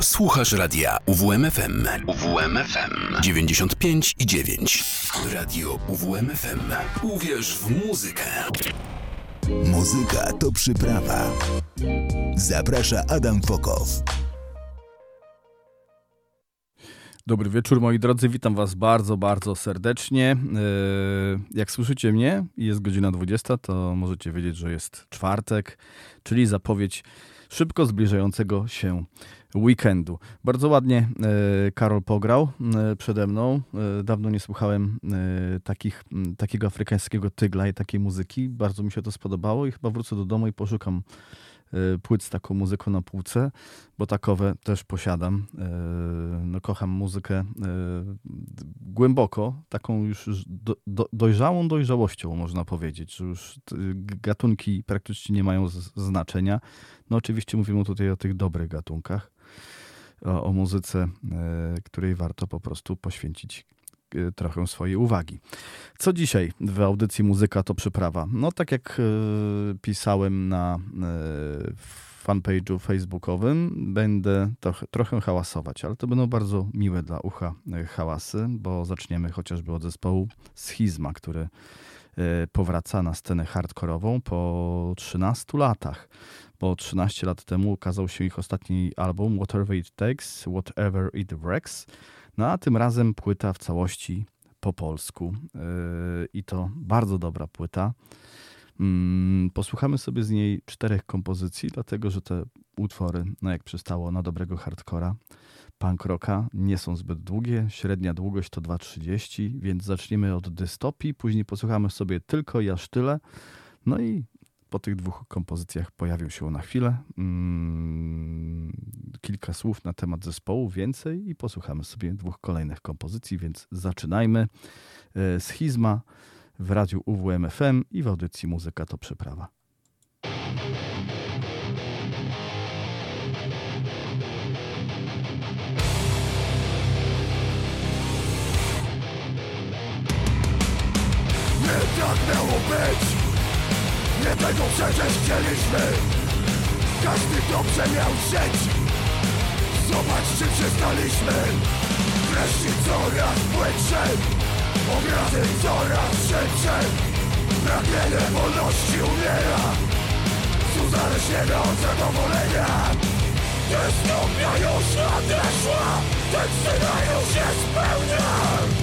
Słuchasz radia UWMFM. UWMFM 95 i 9. Radio UWMFM. Uwierz w muzykę. Muzyka to przyprawa. Zaprasza Adam Fokow. Dobry wieczór moi drodzy, witam was bardzo, bardzo serdecznie. E, jak słyszycie mnie i jest godzina 20, to możecie wiedzieć, że jest czwartek, czyli zapowiedź szybko zbliżającego się weekendu. Bardzo ładnie e, Karol pograł e, przede mną. Dawno nie słuchałem takich, takiego afrykańskiego tygla i takiej muzyki. Bardzo mi się to spodobało i chyba wrócę do domu i poszukam płyt z taką muzyką na półce, bo takowe też posiadam. Y, no, kocham muzykę y, głęboko, taką już do, do, dojrzałą dojrzałością, można powiedzieć, że już gatunki praktycznie nie mają znaczenia. No oczywiście mówimy tutaj o tych dobrych gatunkach, o, o muzyce, której warto po prostu poświęcić Y, trochę swojej uwagi. Co dzisiaj w audycji Muzyka to przyprawa? No tak jak y, pisałem na y, fanpage'u facebookowym, będę trochę, trochę hałasować, ale to będą bardzo miłe dla ucha hałasy, bo zaczniemy chociażby od zespołu Schizma, który powraca na scenę hardkorową po 13 latach bo 13 lat temu ukazał się ich ostatni album Whatever It Takes, Whatever It Wrecks. No a tym razem płyta w całości po polsku. Yy, I to bardzo dobra płyta. Mm, posłuchamy sobie z niej czterech kompozycji, dlatego że te utwory, no jak przystało na dobrego hardcora, punk rocka, nie są zbyt długie. Średnia długość to 2,30, więc zaczniemy od dystopii, później posłuchamy sobie tylko ja tyle. No i po tych dwóch kompozycjach pojawił się na chwilę. Mm, kilka słów na temat zespołu, więcej i posłuchamy sobie dwóch kolejnych kompozycji, więc zaczynajmy. E, Schizma w radiu UWMFM i w audycji Muzyka to Przyprawa. Nie tak miało być nie tego przecież chcieliśmy. Każdy dobrze miał żyć Zobacz czym się staliśmy Wreszcie coraz płytsze. Obrazy coraz szybsze. Pragnienie wolności umiera. Uzależnienia od zadowolenia Dystopia już nadeszła Tekstyna już się spełnia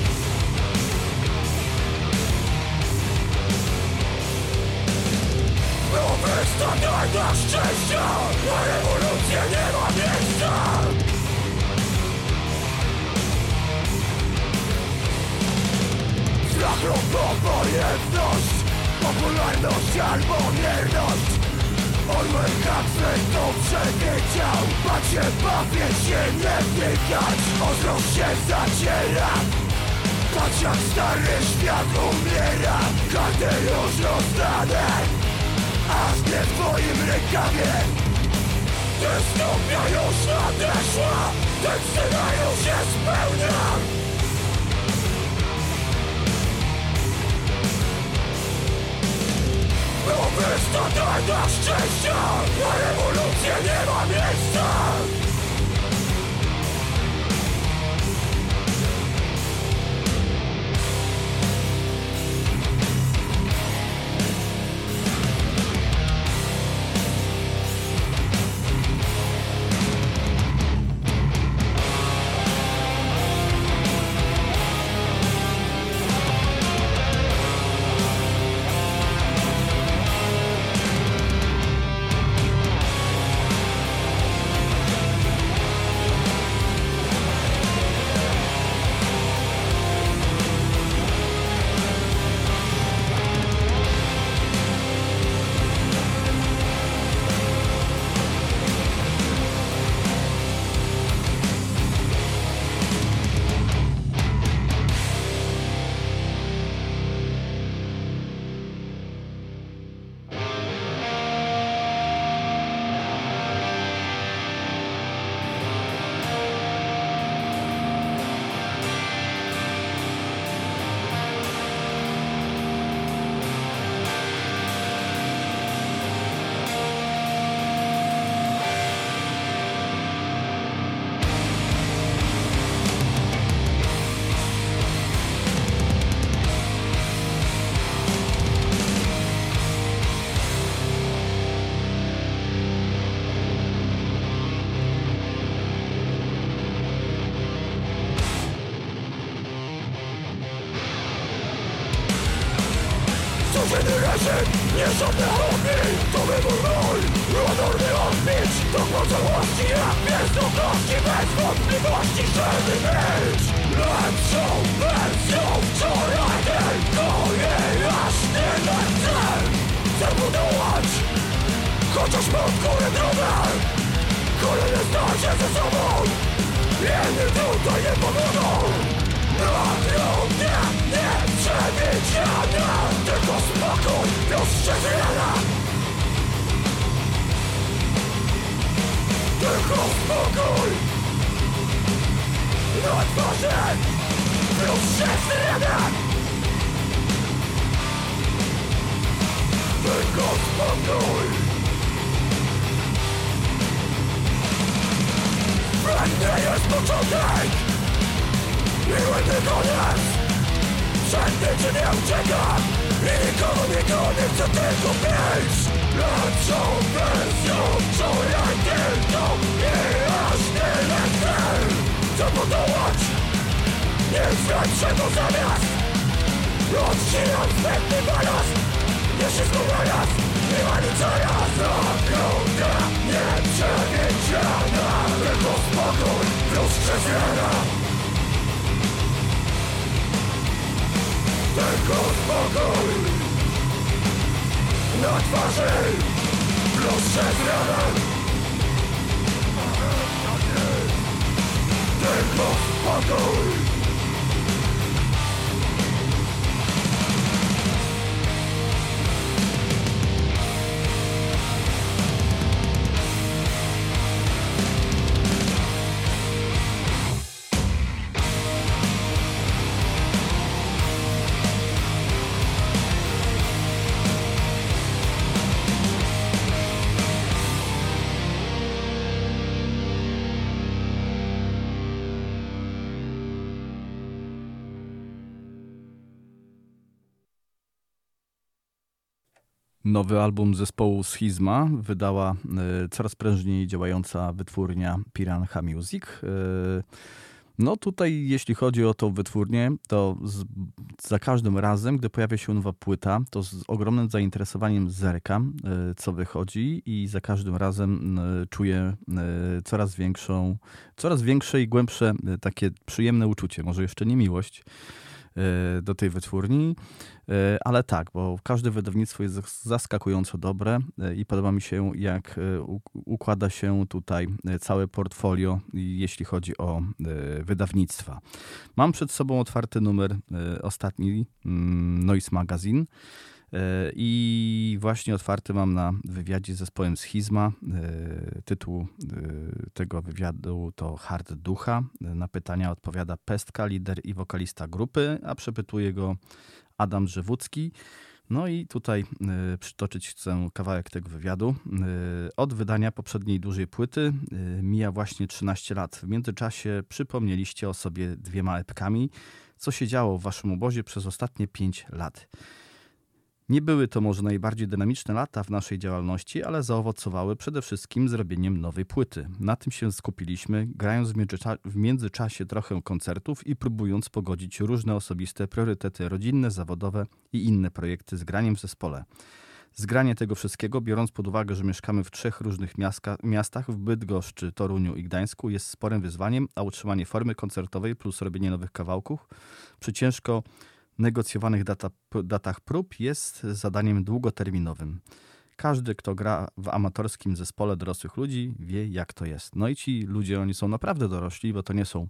Nowy standardach szczęścia Na rewolucję nie ma miejsca Strach lub obojętność Popularność albo mierność Orwell Huxley to przewidział się, bawię się, nie wnikać Ostrość się zaciera Patrz jak stary świat umiera Karty już rozdane Aż nie w twoim rękawie Dystopia już nadeszła Decyzja już się spełnia Nowy standardach szczęścia Na rewolucję nie ma miejsca Nowy album zespołu Schizma wydała e, coraz prężniej działająca wytwórnia Piranha Music. E, no tutaj, jeśli chodzi o tą wytwórnię, to z, za każdym razem, gdy pojawia się nowa płyta, to z ogromnym zainteresowaniem zerkam, e, co wychodzi i za każdym razem czuję coraz większą, coraz większe i głębsze takie przyjemne uczucie, może jeszcze nie miłość, do tej wytwórni. E, ale tak, bo każde wydawnictwo jest zaskakująco dobre e, i podoba mi się, jak układa się tutaj całe portfolio, jeśli chodzi o wydawnictwa. Mam przed sobą otwarty numer ostatni mm, Noise Magazine. I właśnie otwarty mam na wywiadzie z zespołem Schizma. Tytuł tego wywiadu to Hard Ducha. Na pytania odpowiada pestka, lider i wokalista grupy, a przepytuje go Adam Żywucki. No i tutaj przytoczyć chcę kawałek tego wywiadu. Od wydania poprzedniej dużej płyty mija właśnie 13 lat. W międzyczasie przypomnieliście o sobie dwiema epkami, co się działo w waszym obozie przez ostatnie 5 lat. Nie były to może najbardziej dynamiczne lata w naszej działalności, ale zaowocowały przede wszystkim zrobieniem nowej płyty. Na tym się skupiliśmy, grając w międzyczasie trochę koncertów i próbując pogodzić różne osobiste priorytety rodzinne, zawodowe i inne projekty z graniem w zespole. Zgranie tego wszystkiego, biorąc pod uwagę, że mieszkamy w trzech różnych miasta, miastach, w Bydgoszczy, Toruniu i Gdańsku, jest sporym wyzwaniem, a utrzymanie formy koncertowej plus robienie nowych kawałków przy ciężko negocjowanych data, datach prób jest zadaniem długoterminowym. Każdy, kto gra w amatorskim zespole dorosłych ludzi, wie, jak to jest. No i ci ludzie, oni są naprawdę dorośli, bo to nie są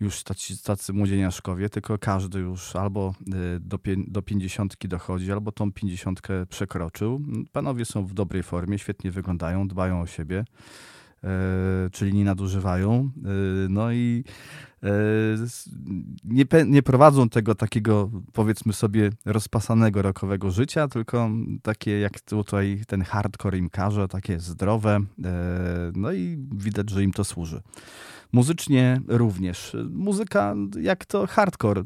już tacy, tacy młodzieniaszkowie, tylko każdy już albo y, do, do pięćdziesiątki dochodzi, albo tą pięćdziesiątkę przekroczył. Panowie są w dobrej formie, świetnie wyglądają, dbają o siebie. E, czyli nie nadużywają. E, no i e, nie, nie prowadzą tego takiego, powiedzmy sobie, rozpasanego rokowego życia, tylko takie jak tutaj ten hardcore im każe, takie zdrowe. No i widać, że im to służy. Muzycznie również. Muzyka jak to hardcore.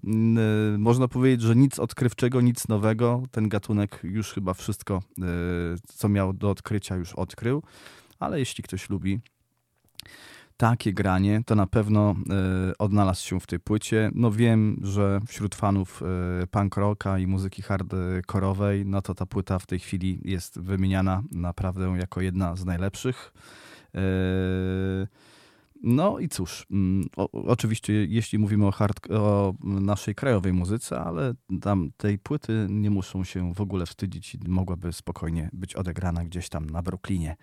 Można powiedzieć, że nic odkrywczego, nic nowego. Ten gatunek już chyba wszystko, co miał do odkrycia, już odkrył ale jeśli ktoś lubi takie granie to na pewno y, odnalazł się w tej płycie. No wiem, że wśród fanów y, punk rocka i muzyki hardkorowej, no to ta płyta w tej chwili jest wymieniana naprawdę jako jedna z najlepszych. Y, no i cóż, mm, o, oczywiście jeśli mówimy o, hard, o naszej krajowej muzyce, ale tam tej płyty nie muszą się w ogóle wstydzić i mogłaby spokojnie być odegrana gdzieś tam na Brooklynie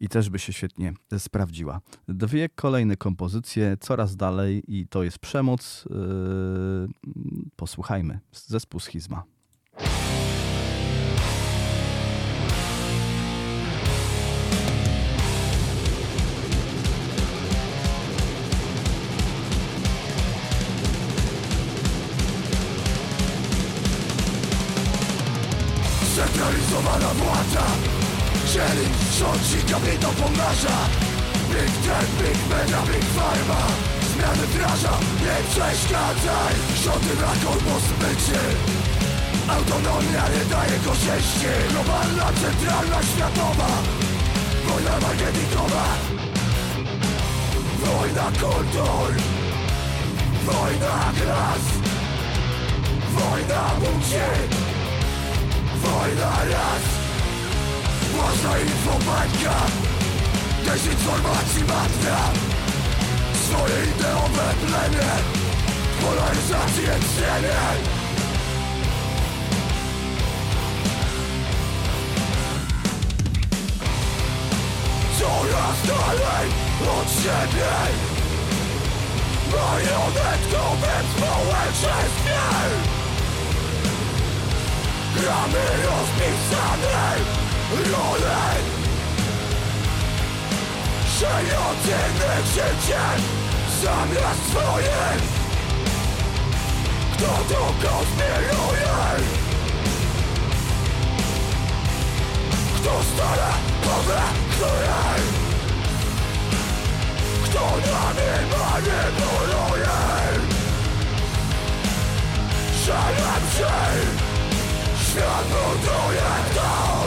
i też by się świetnie sprawdziła. Dwie kolejne kompozycje, coraz dalej i to jest przemoc. Yy, posłuchajmy. Zespół Schizma. Czyli rządzi kobietą pomnaża Big Tech, Big Media, Big Pharma Zmiany wdraża, nie przeszkadzaj. Rządy na korpus Autonomia nie daje korzyści. Globalna, centralna, światowa. Wojna marketingowa Wojna kultur. Wojna klas. Wojna płci Wojna raz Ważna infobańka Dezinformacji matnia Swoje ideowe plemię Polaryzację cenię. Coraz dalej od siebie. Marionetkowym społeczeństwie. Gramy rozpisane role Żyjący życiem zamiast swoim Kto to konspiruje? Kto stara powie, której? Kto nami manipuluje? Żalam się Świat buduje to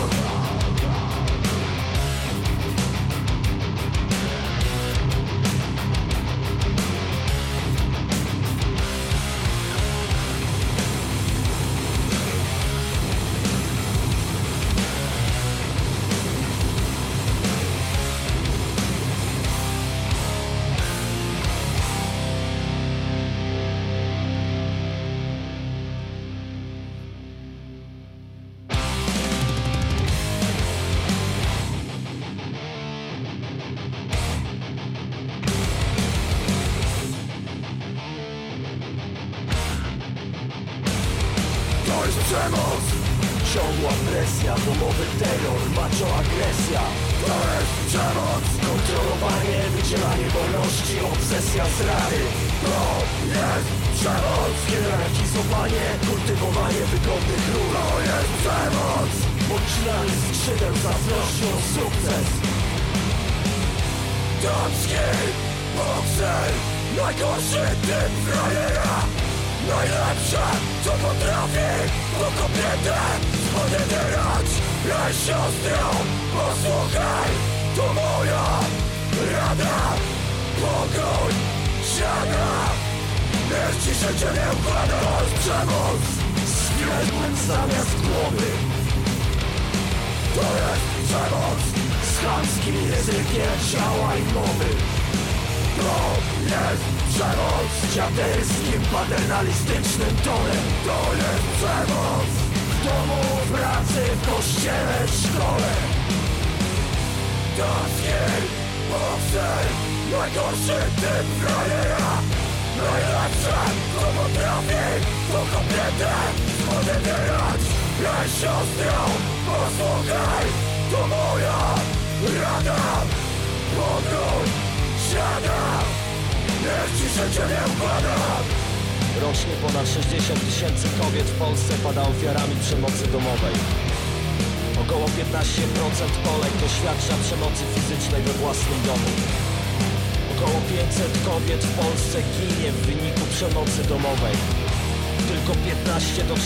15 do 30%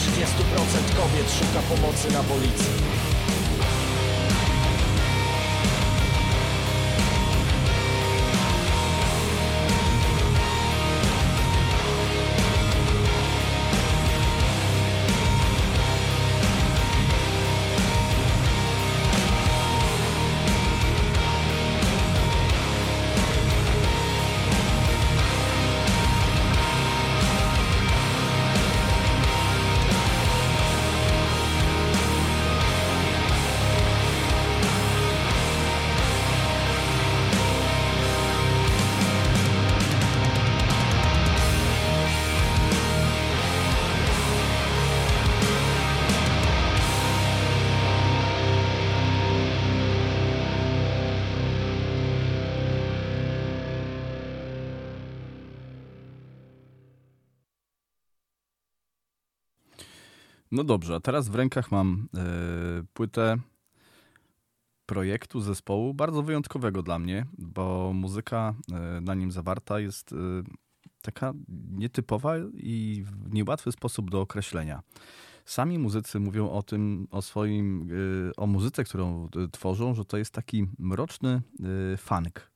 kobiet szuka pomocy na policji. No dobrze, a teraz w rękach mam e, płytę projektu, zespołu bardzo wyjątkowego dla mnie, bo muzyka e, na nim zawarta jest e, taka nietypowa i w niełatwy sposób do określenia. Sami muzycy mówią o tym, o swoim, o muzyce, którą tworzą, że to jest taki mroczny funk.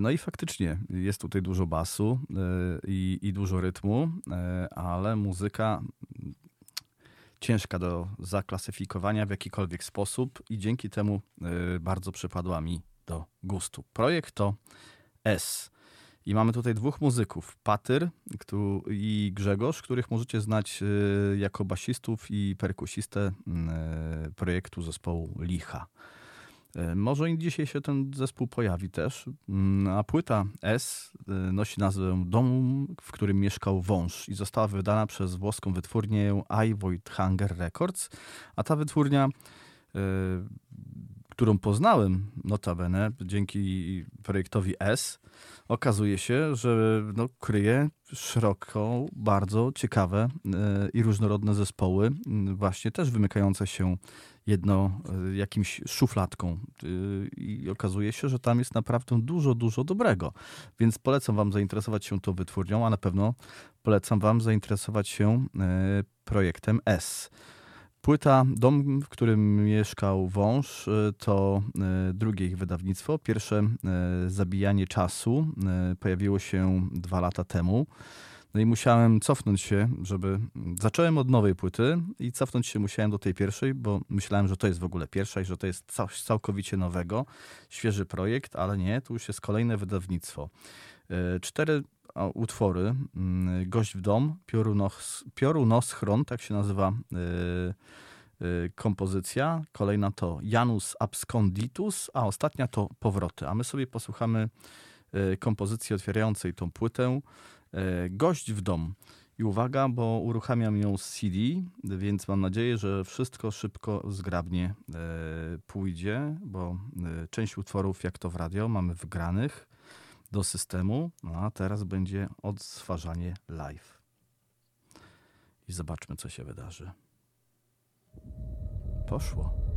No i faktycznie jest tutaj dużo basu i, i dużo rytmu, ale muzyka ciężka do zaklasyfikowania w jakikolwiek sposób i dzięki temu y, bardzo przypadła mi do gustu. Projekt to S. I mamy tutaj dwóch muzyków, Patyr i Grzegorz, których możecie znać y, jako basistów i perkusistę y, projektu zespołu Licha. E, może dzisiaj się ten zespół pojawi też. Mm, a płyta S e, nosi nazwę Domu, w którym mieszkał wąż i została wydana przez włoską wytwórnię I Void Hunger Records. A ta wytwórnia, e, którą poznałem notabene dzięki projektowi S, okazuje się, że no, kryje szeroko bardzo ciekawe i różnorodne zespoły, właśnie też wymykające się jedno e, jakimś szufladką e, i okazuje się, że tam jest naprawdę dużo, dużo dobrego. Więc polecam wam zainteresować się tą wytwórnią, a na pewno polecam wam zainteresować się e, projektem S. Płyta Dom, w którym mieszkał wąż, to drugie ich wydawnictwo. Pierwsze Zabijanie czasu pojawiło się dwa lata temu. No i musiałem cofnąć się, żeby. Zacząłem od nowej płyty i cofnąć się musiałem do tej pierwszej, bo myślałem, że to jest w ogóle pierwsza i że to jest coś całkowicie nowego, świeży projekt, ale nie, tu już jest kolejne wydawnictwo. E, cztery utwory. Mm, Gość w dom, Piorunos, Piorunoschron, tak się nazywa e, e, kompozycja. Kolejna to Janus Absconditus, a ostatnia to Powroty. A my sobie posłuchamy kompozycji otwierającej tą płytę. E, gość w dom. I uwaga, bo uruchamiam ją z CD, więc mam nadzieję, że wszystko szybko, zgrabnie e, pójdzie, bo e, część utworów, jak to w radio, mamy wgranych do systemu, no a teraz będzie odtwarzanie live. I zobaczmy, co się wydarzy. Poszło.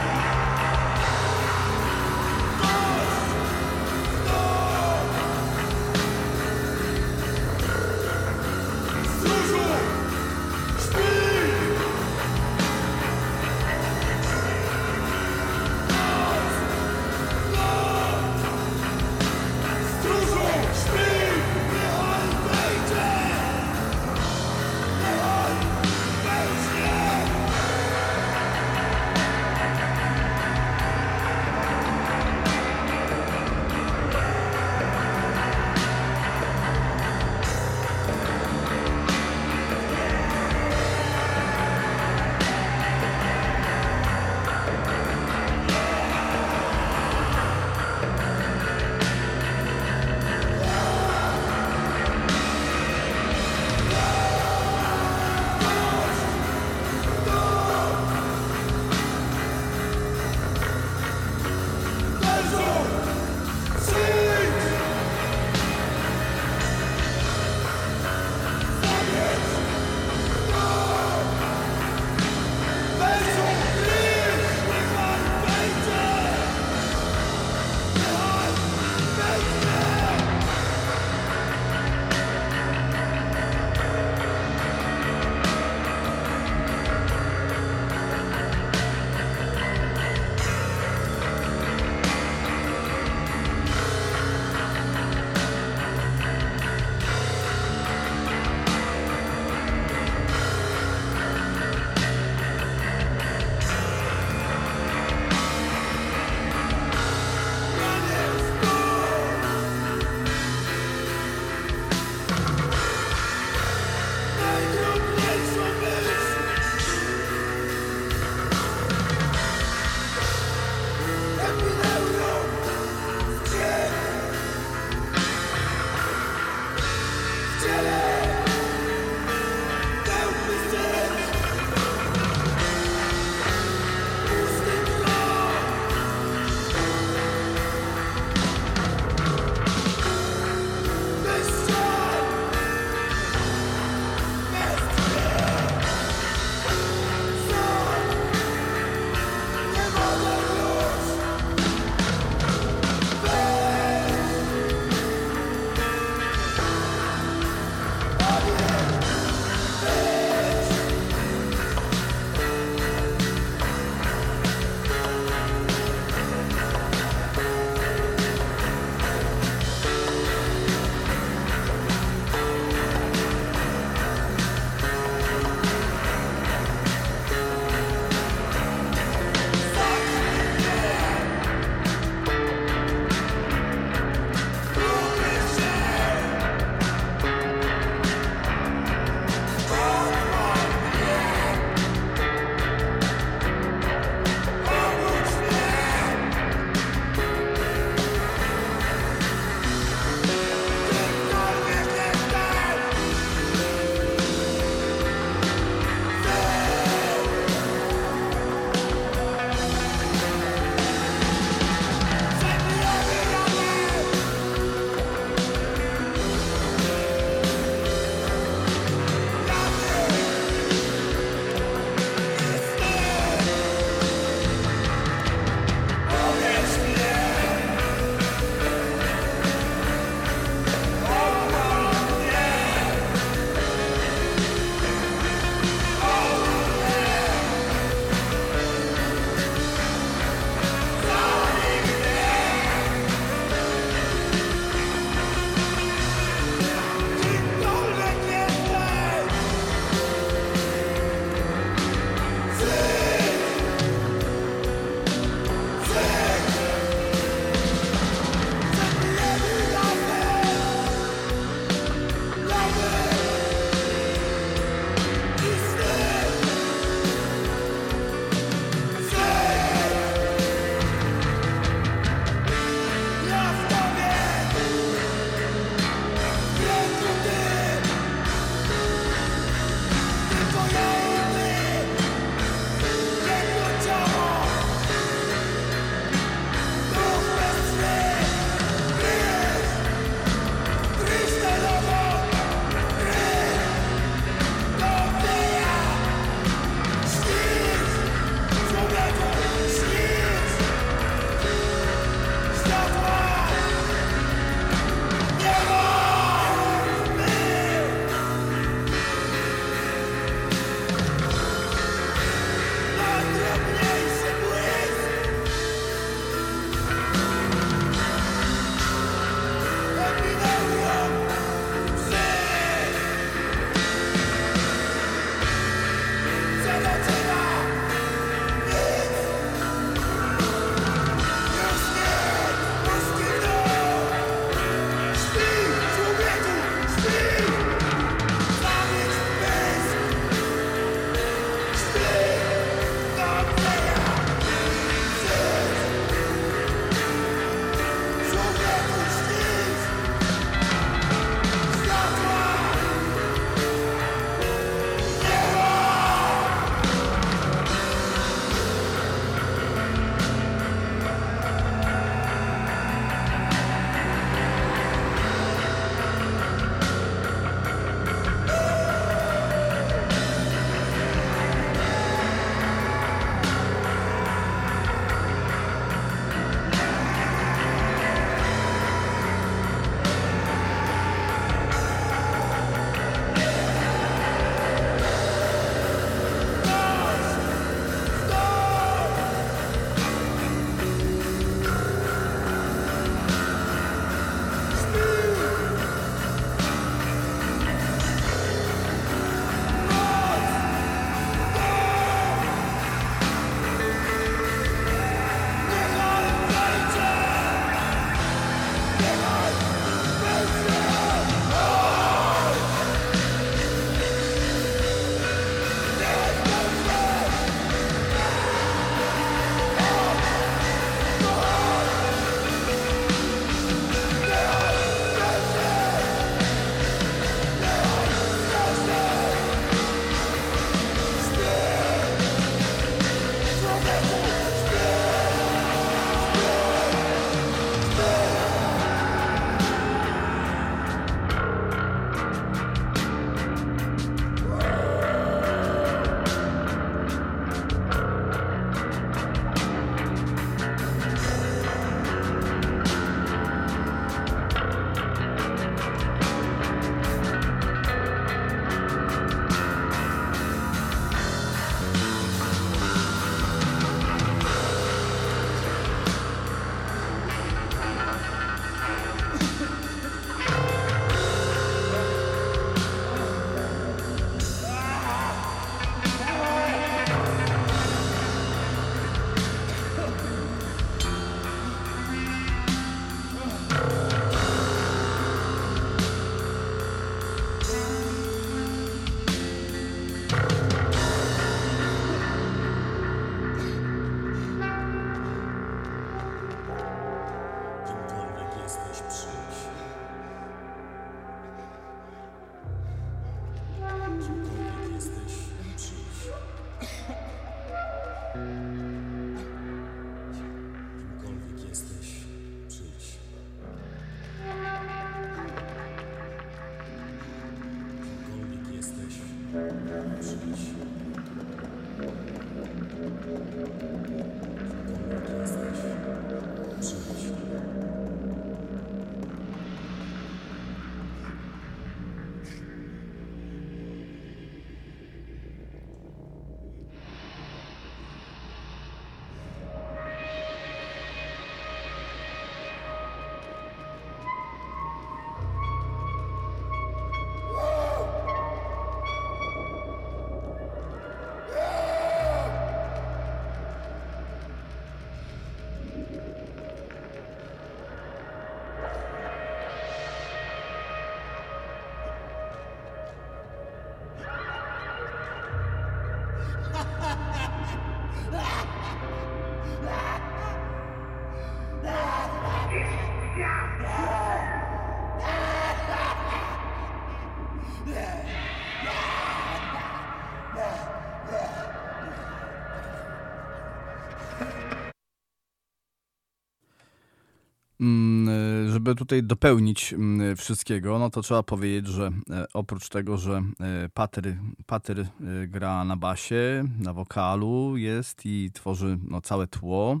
Żeby tutaj dopełnić mm, wszystkiego, no to trzeba powiedzieć, że e, oprócz tego, że e, Pater, Pater gra na basie, na wokalu jest i tworzy no, całe tło,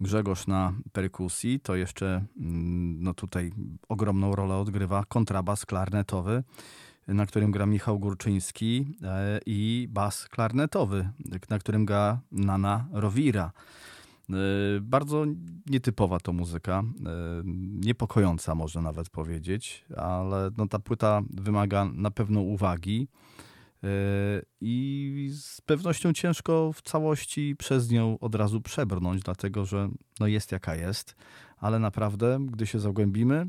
Grzegorz na perkusji, to jeszcze mm, no, tutaj ogromną rolę odgrywa kontrabas klarnetowy, na którym gra Michał Górczyński i bas klarnetowy, na którym gra Nana Rowira. E, bardzo nietypowa to muzyka, e, niepokojąca można nawet powiedzieć, ale no ta płyta wymaga na pewno uwagi e, i z pewnością ciężko w całości przez nią od razu przebrnąć, dlatego że no jest jaka jest, ale naprawdę, gdy się zagłębimy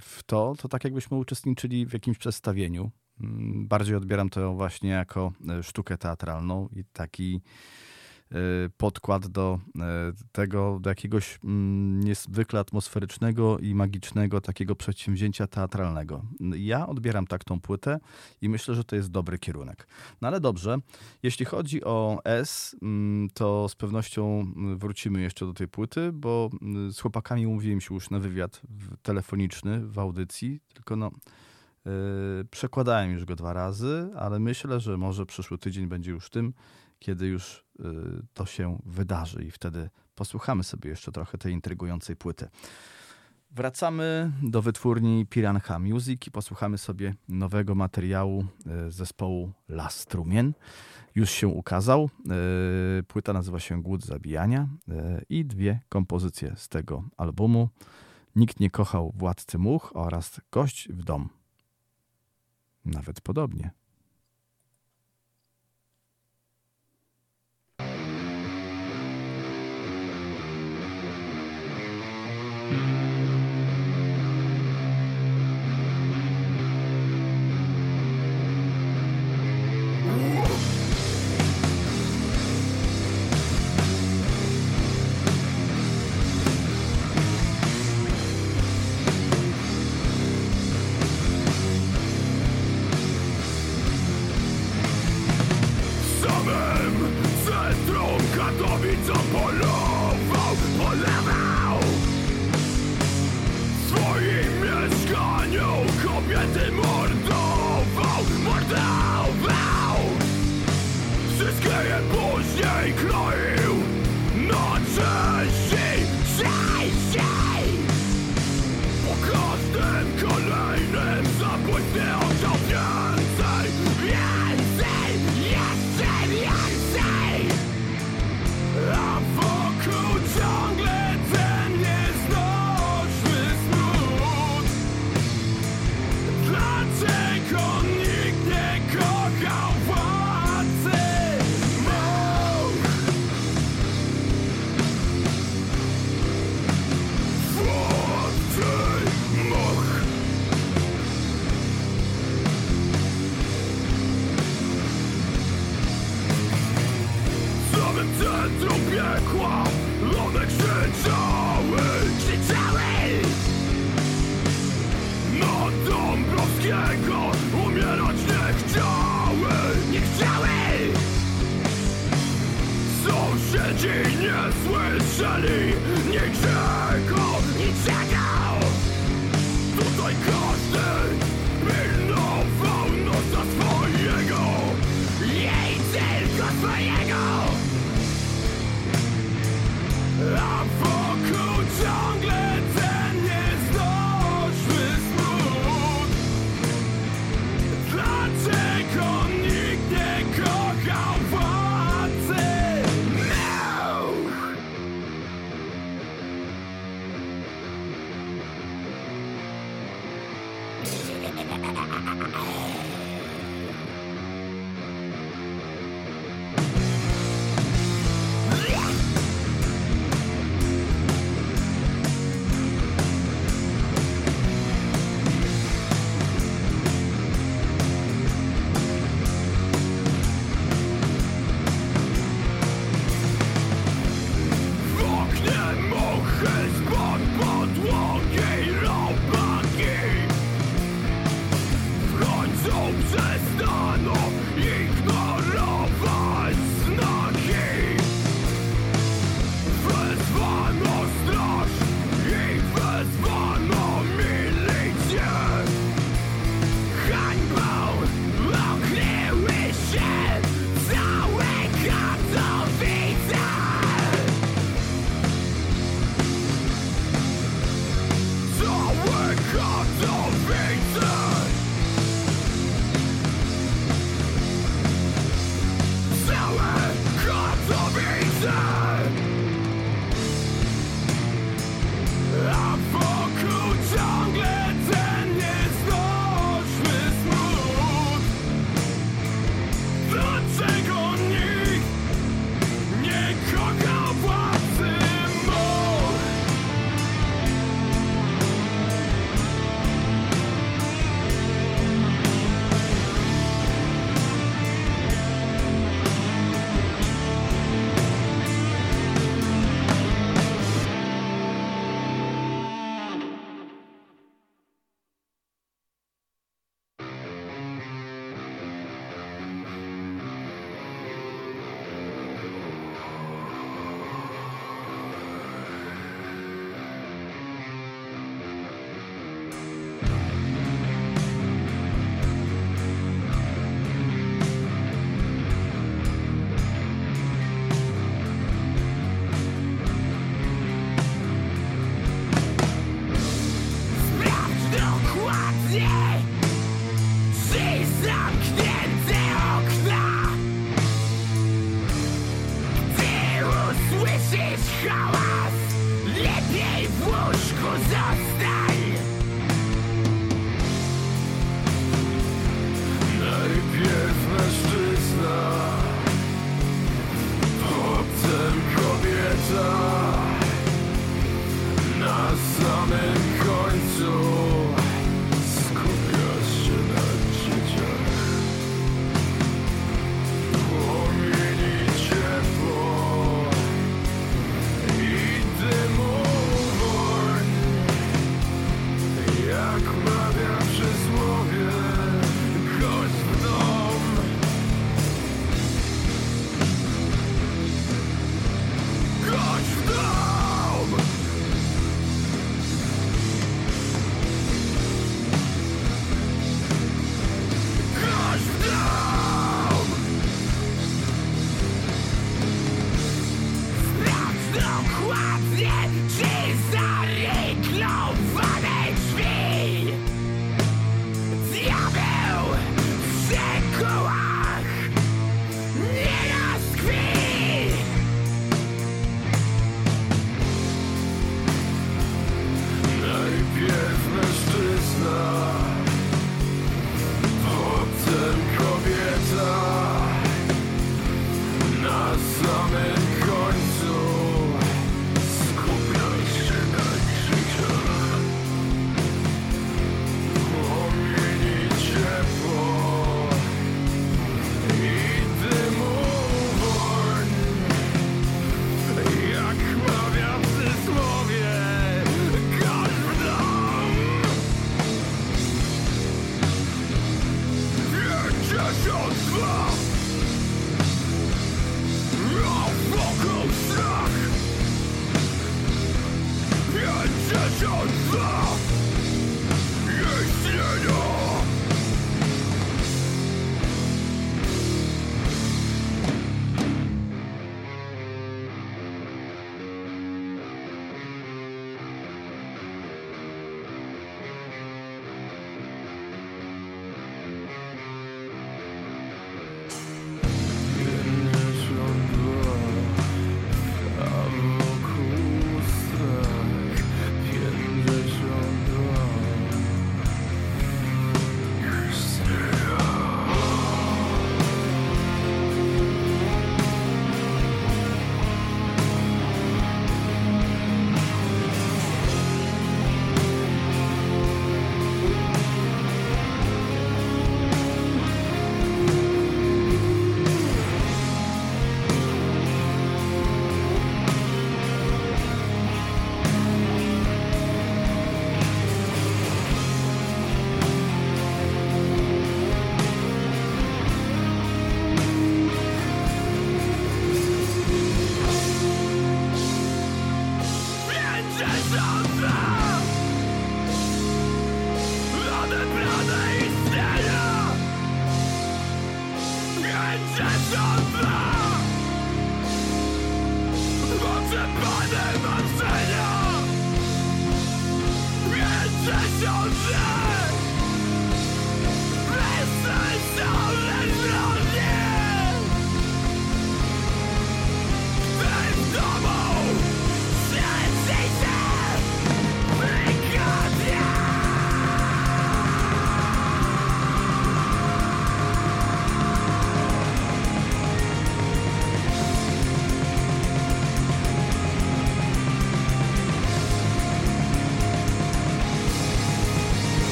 w to, to tak jakbyśmy uczestniczyli w jakimś przedstawieniu. Mm, bardziej odbieram to właśnie jako sztukę teatralną i taki podkład do y, tego, do jakiegoś mm, niezwykle atmosferycznego i magicznego takiego przedsięwzięcia teatralnego. Ja odbieram tak tą płytę i myślę, że to jest dobry kierunek. No ale dobrze, jeśli chodzi o S, mm, to z pewnością mm, wrócimy jeszcze do tej płyty, bo z chłopakami umówiłem się już na wywiad telefoniczny w audycji, tylko no y, przekładałem już go dwa razy, ale myślę, że może przyszły tydzień będzie już tym, kiedy już y, to się wydarzy i wtedy posłuchamy sobie jeszcze trochę tej intrygującej płyty. Wracamy do wytwórni Piranha Music i posłuchamy sobie nowego materiału y, zespołu Las Trumien. Już się ukazał. Y, płyta nazywa się Głód Zabijania i dwie kompozycje z tego albumu. Nikt nie kochał Władcy Much oraz Gość w dom. Nawet podobnie.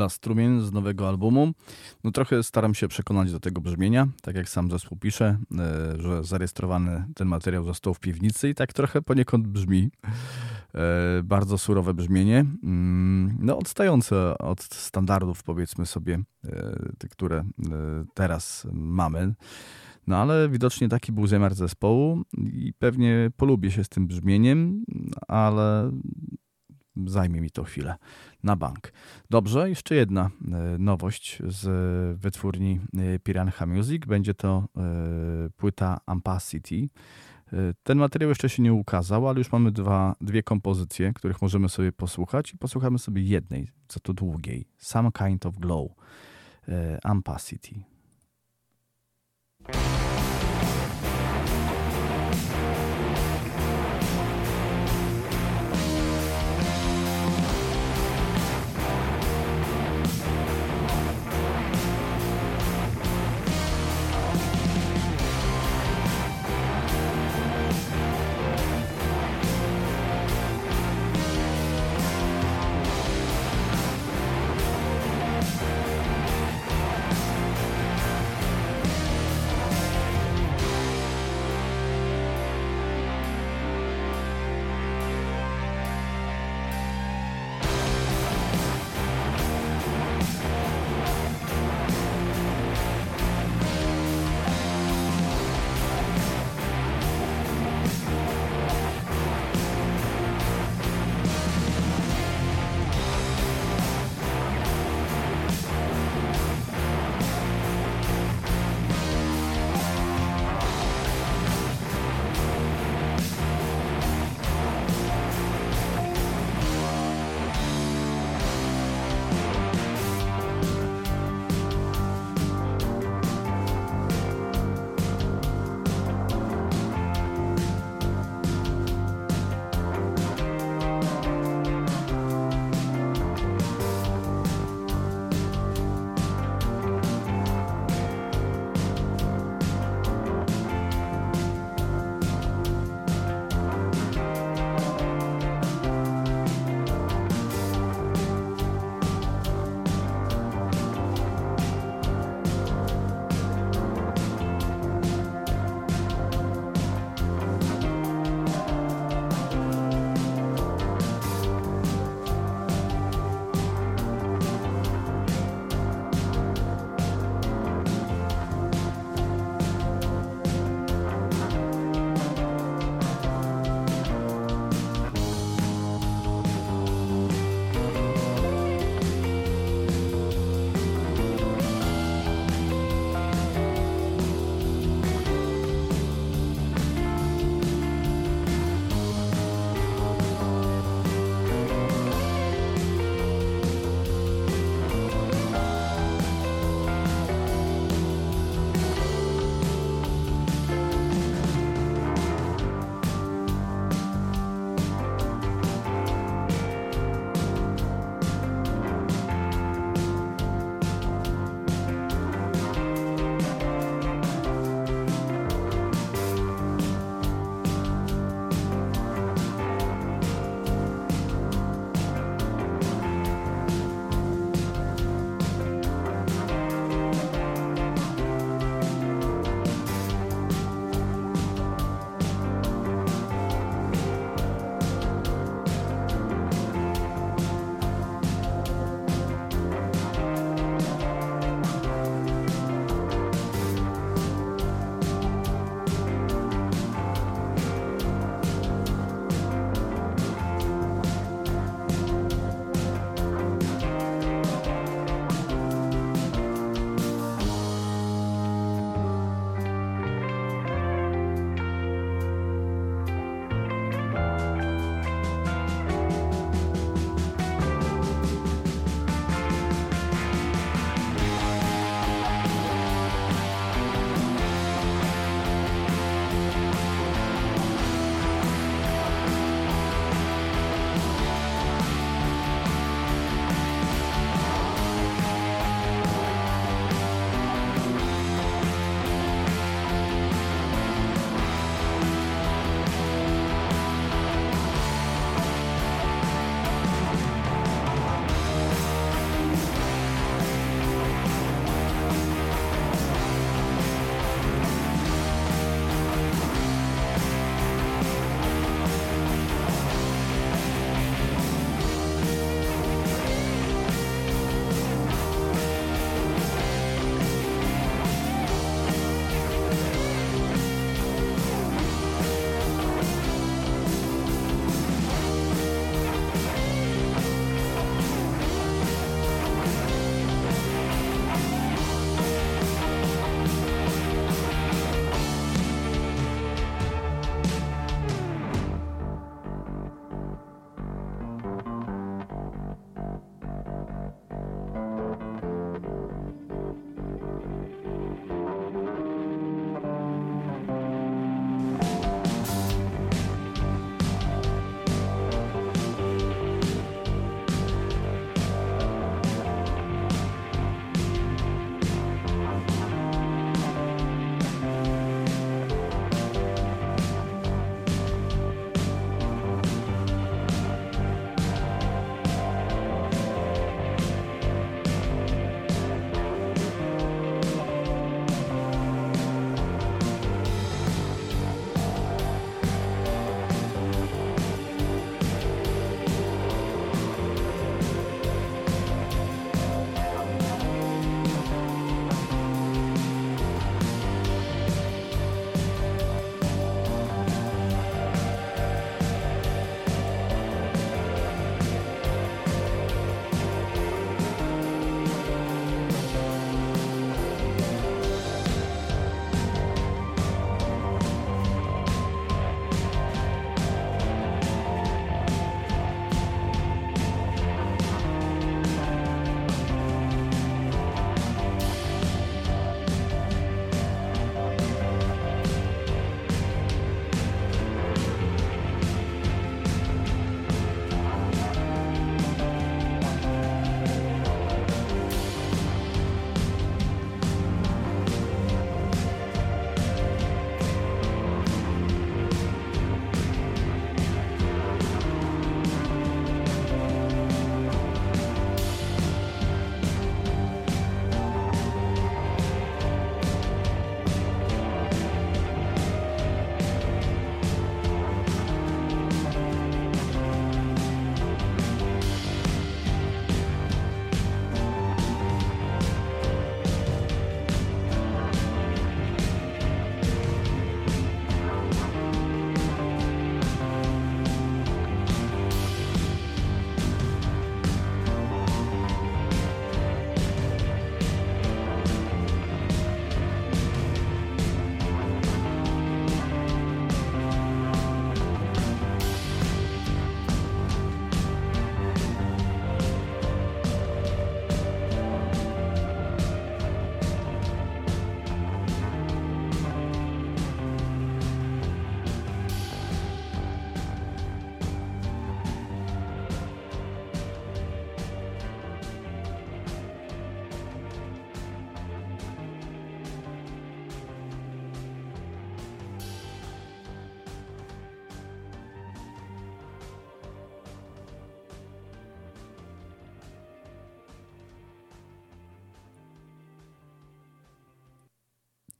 Las Strumień z nowego albumu. No trochę staram się przekonać do tego brzmienia, tak jak sam zespół pisze, e, że zarejestrowany ten materiał został w piwnicy i tak trochę poniekąd brzmi. E, bardzo surowe brzmienie, mm, no odstające od standardów powiedzmy sobie, e, te, które teraz mamy. No ale widocznie taki był zamiar zespołu i pewnie polubię się z tym brzmieniem, ale zajmie mi to chwilę na bank. Dobrze, jeszcze jedna e, nowość z wytwórni e, Piranha Music. Będzie to e, płyta Ampacity. Ten materiał jeszcze się nie ukazał, ale już mamy dwa, dwie kompozycje, których możemy sobie posłuchać i posłuchamy sobie jednej, co to długiej. Some Kind of Glow. Ampacity.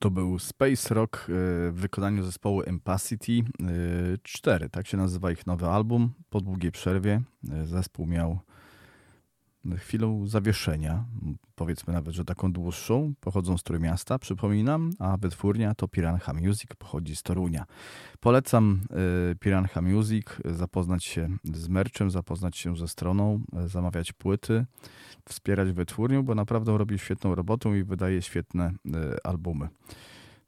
To był Space Rock y, w wykonaniu zespołu Empacity 4, tak się nazywa ich nowy album. Po długiej przerwie y, zespół miał chwilę zawieszenia, powiedzmy nawet, że taką dłuższą, pochodzą z Trójmiasta, przypominam, a wytwórnia to Piranha Music, pochodzi z Torunia. Polecam y, Piranha Music, zapoznać się z merczem, zapoznać się ze stroną, zamawiać płyty, wspierać wytwórnię, bo naprawdę robi świetną robotę i wydaje świetne y, albumy.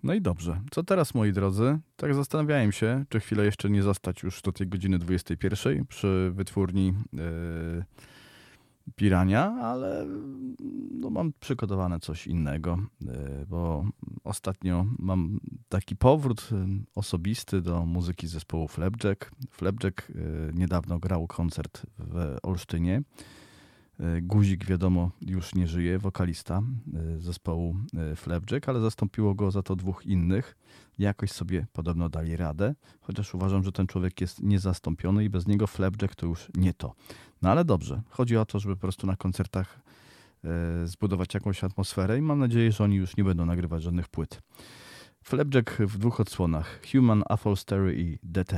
No i dobrze. Co teraz, moi drodzy? Tak zastanawiałem się, czy chwilę jeszcze nie zostać już do tej godziny 21 przy wytwórni yy, Pirania, ale no, mam przygotowane coś innego, yy, bo ostatnio mam taki powrót yy, osobisty do muzyki zespołu Flapjack. Flapjack yy, niedawno grał koncert w Olsztynie. Guzik, wiadomo, już nie żyje, wokalista zespołu Flapjack, ale zastąpiło go za to dwóch innych. Jakoś sobie podobno dali radę, chociaż uważam, że ten człowiek jest niezastąpiony i bez niego Flapjack to już nie to. No ale dobrze, chodzi o to, żeby po prostu na koncertach zbudować jakąś atmosferę i mam nadzieję, że oni już nie będą nagrywać żadnych płyt. Flapjack w dwóch odsłonach: Human Upholstery i Dead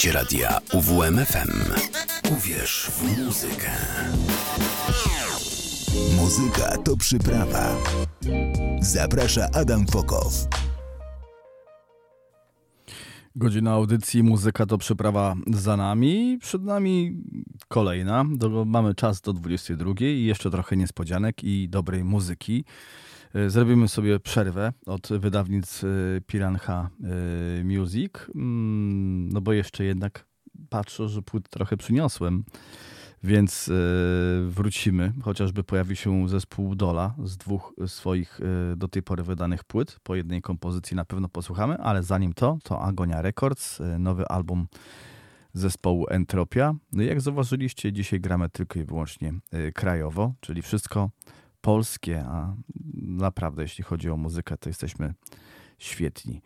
Słuchacie radia UWMFM. Uwierz w muzykę. Muzyka to przyprawa. Zaprasza Adam Fokow. Godzina audycji Muzyka to przyprawa za nami. Przed nami kolejna. Mamy czas do 22 i jeszcze trochę niespodzianek i dobrej muzyki. E, zrobimy sobie przerwę od wydawnic e, Piranha e, Music, mm, no bo jeszcze jednak patrzę, że płyt trochę przyniosłem, więc wrócimy. Chociażby pojawi się zespół Dola z dwóch swoich do tej pory wydanych płyt. Po jednej kompozycji na pewno posłuchamy, ale zanim to, to Agonia Records, nowy album zespołu Entropia. No jak zauważyliście, dzisiaj gramy tylko i wyłącznie krajowo, czyli wszystko polskie, a naprawdę jeśli chodzi o muzykę, to jesteśmy świetni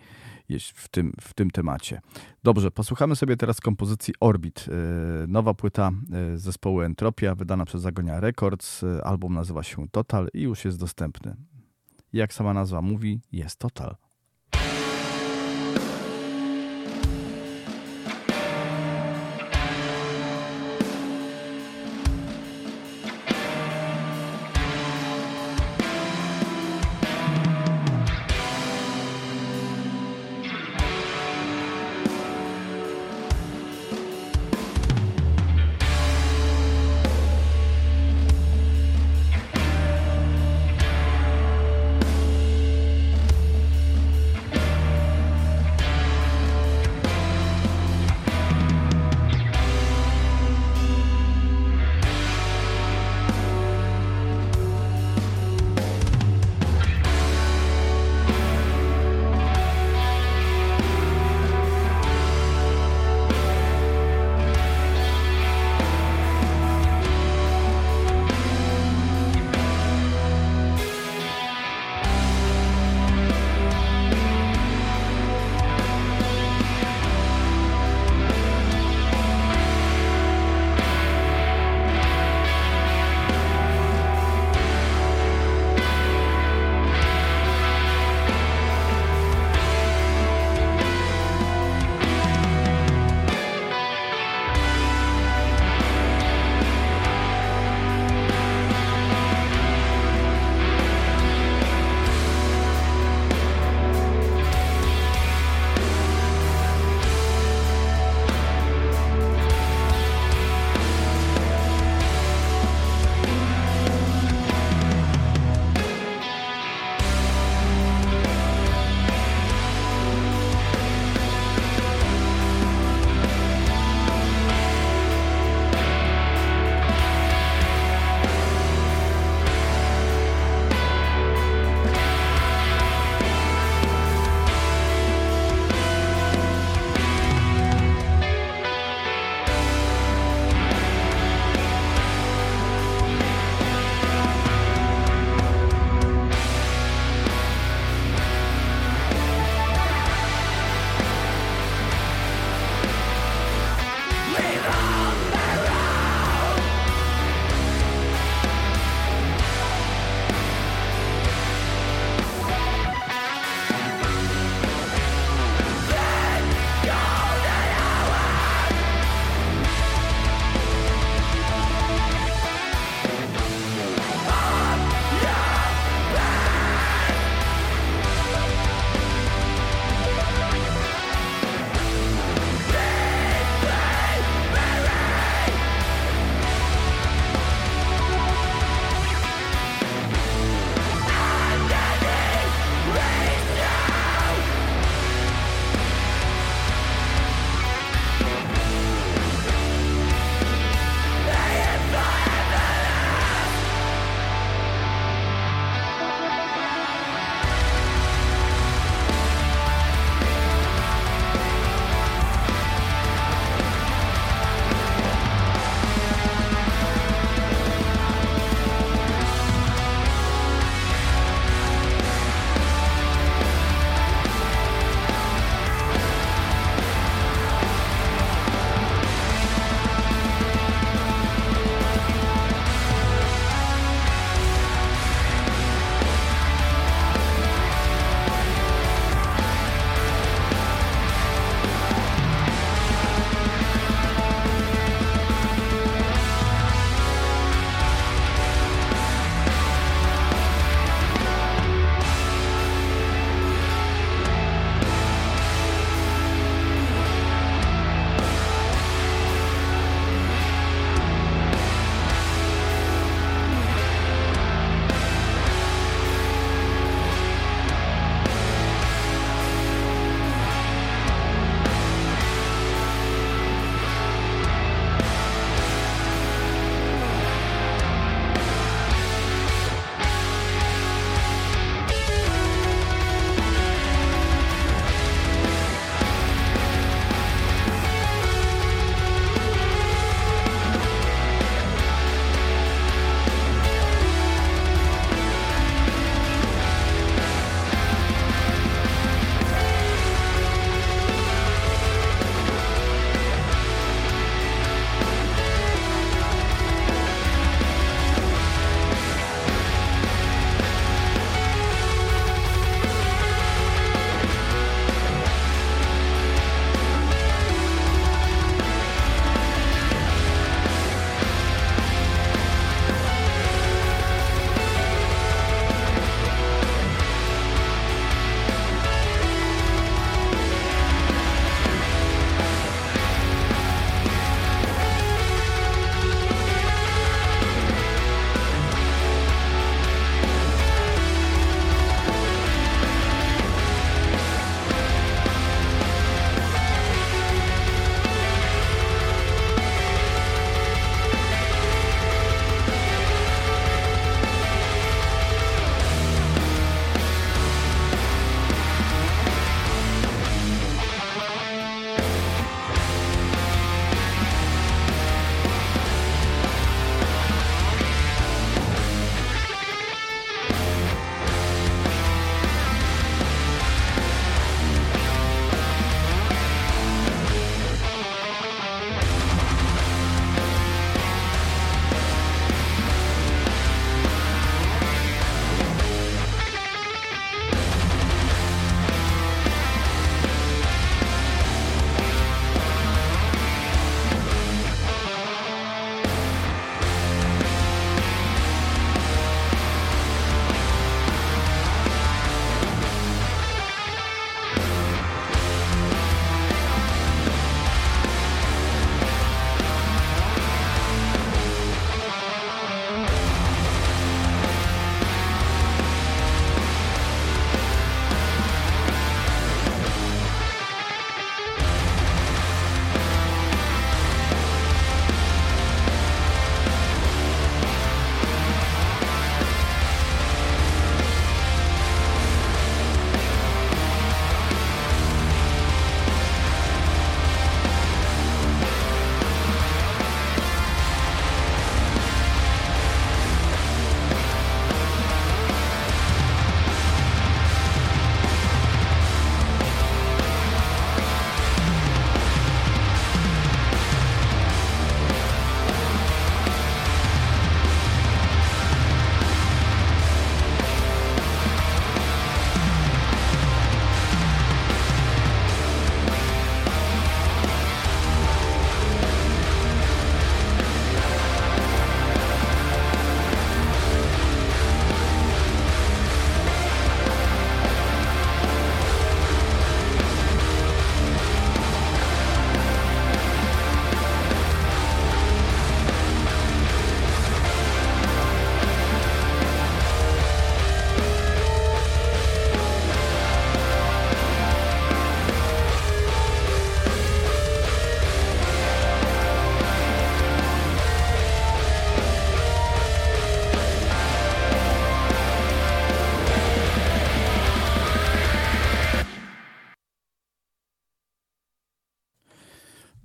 w tym, w tym temacie. Dobrze, posłuchamy sobie teraz kompozycji Orbit. Y, nowa płyta y, zespołu Entropia, wydana przez Zagonia Records. Y, album nazywa się Total i już jest dostępny. Jak sama nazwa mówi, jest Total.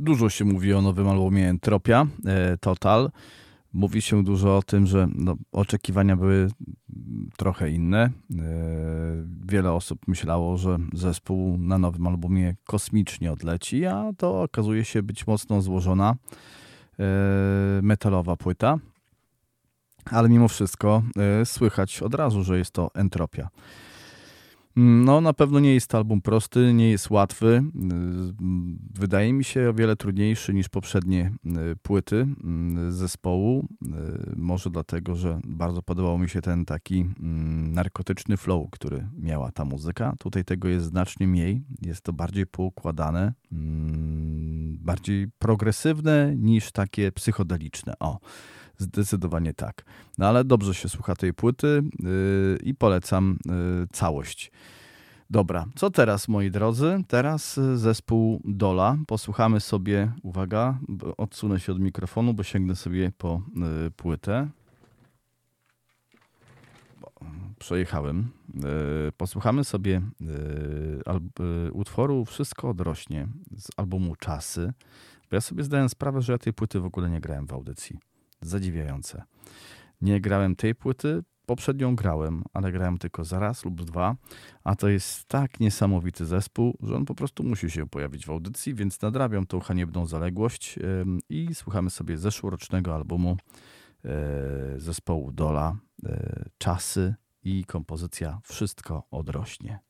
Dużo się mówi o nowym albumie Entropia, e, Total. Mówi się dużo o tym, że no, oczekiwania były trochę inne. E, wiele osób myślało, że zespół na nowym albumie kosmicznie odleci, a to okazuje się być mocno złożona e, metalowa płyta. Ale mimo wszystko słychać od razu, że jest to entropia. No, na pewno nie jest to album prosty, nie jest łatwy. Y, wydaje mi się o wiele trudniejszy niż poprzednie y, płyty y, zespołu. Może dlatego, że bardzo podobał mi się ten taki narkotyczny flow, który miała ta muzyka. Tutaj tego jest znacznie mniej. Jest to bardziej poukładane, bardziej progresywne niż takie psychodeliczne. O. Zdecydowanie tak. No ale dobrze się słucha tej płyty yy, i polecam yy, całość. Dobra, co teraz moi drodzy? Teraz y, zespół Dola. Posłuchamy sobie, uwaga, odsunę się od mikrofonu, bo sięgnę sobie po yy, płytę. Przejechałem. Y, posłuchamy sobie y, utworu Wszystko odrośnie z albumu Czasy. Bo ja sobie zdałem sprawę, że ja tej płyty w ogóle nie grałem w audycji zadziwiające. Nie grałem tej płyty, poprzednią grałem, ale grałem tylko zaraz lub dwa, a to jest tak niesamowity zespół, że on po prostu musi się pojawić w audycji, więc nadrabiam tą haniebną zaległość i słuchamy sobie zeszłorocznego albumu e, zespołu Dola, e, Czasy i kompozycja Wszystko odrośnie.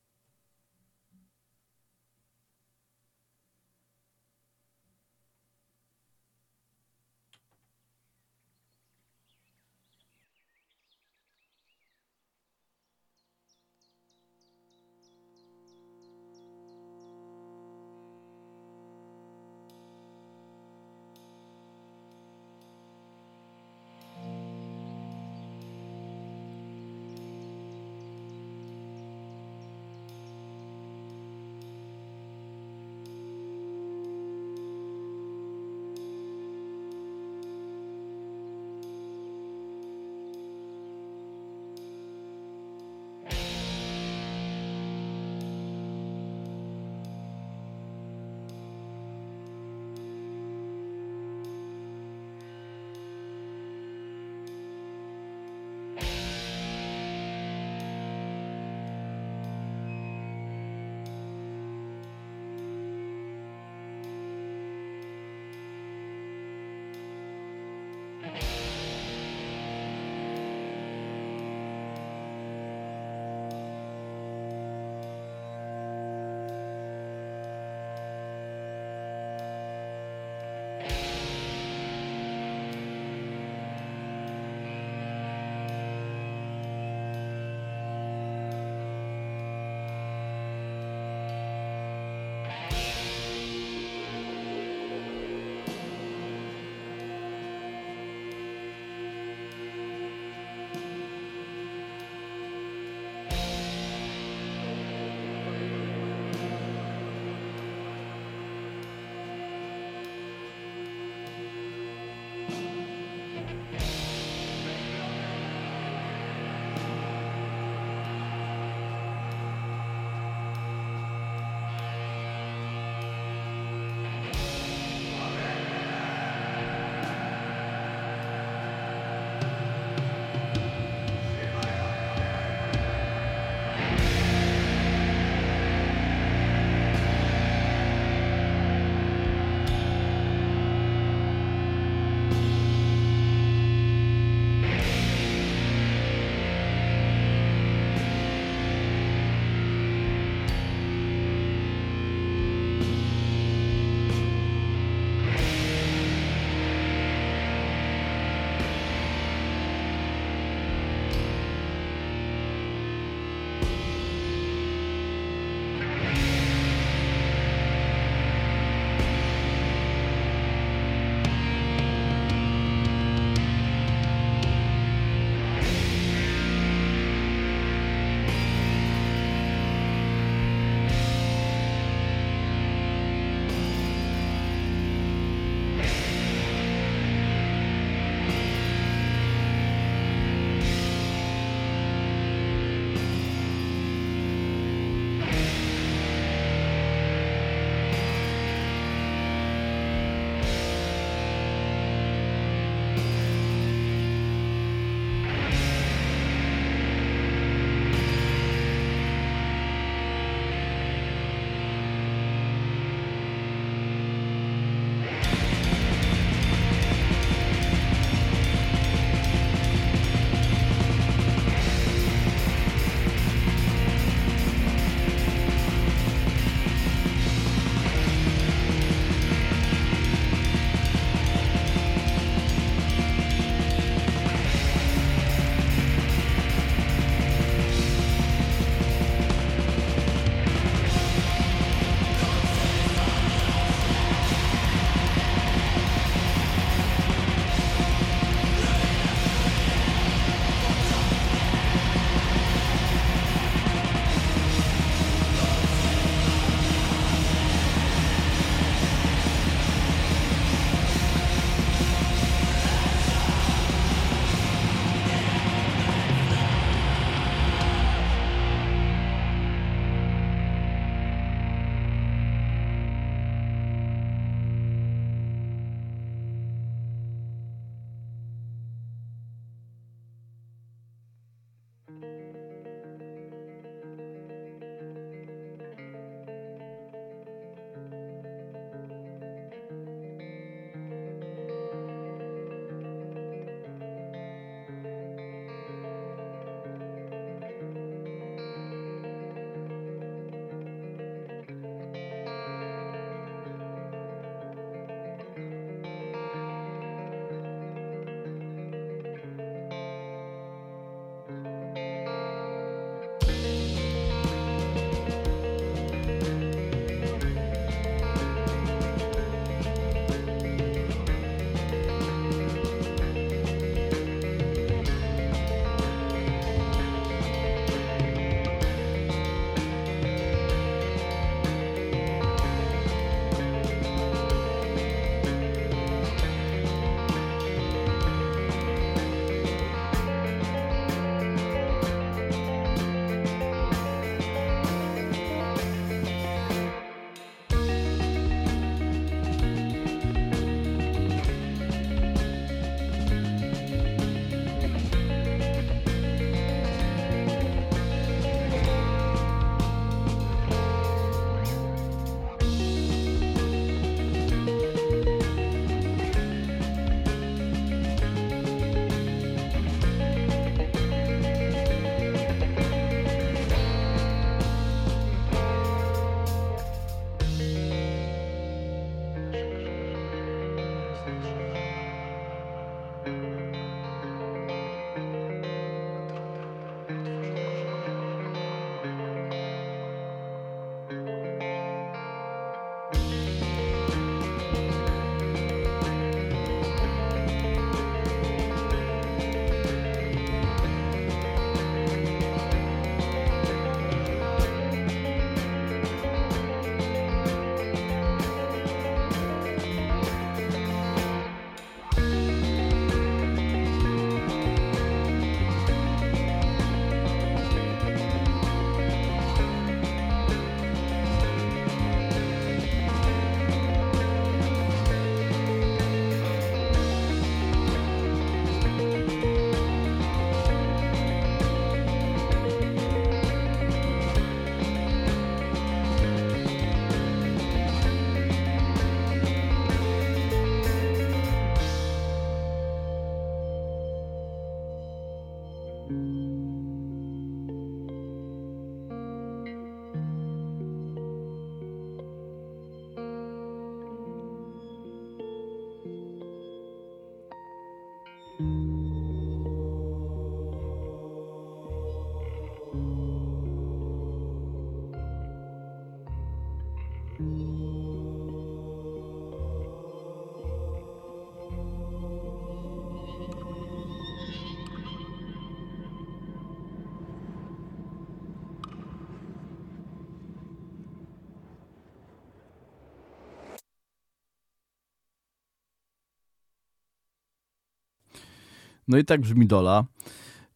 No i tak brzmi Dola.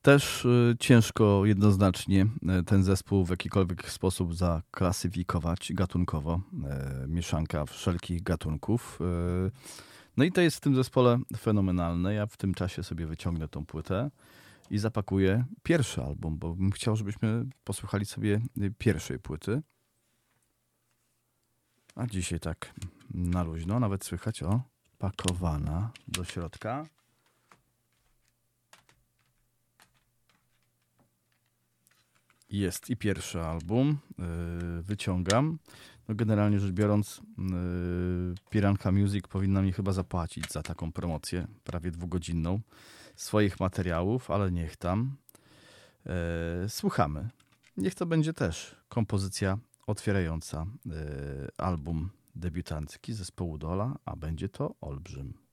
Też y, ciężko jednoznacznie y, ten zespół w jakikolwiek sposób zaklasyfikować gatunkowo. Y, mieszanka wszelkich gatunków. No i to jest w tym zespole fenomenalne. Ja w tym czasie sobie wyciągnę tą płytę i zapakuję pierwszy album, bo bym chciał, żebyśmy posłuchali sobie pierwszej płyty. A dzisiaj tak na luźno, nawet słychać o pakowana do środka. Jest i pierwszy album. Yy, wyciągam. No generalnie rzecz biorąc, yy, Piranka Music powinna mi chyba zapłacić za taką promocję, prawie dwugodzinną, swoich materiałów, ale niech tam. Yy, słuchamy. Niech to będzie też kompozycja otwierająca album debiutancki zespołu Dola, a będzie to Olbrzym.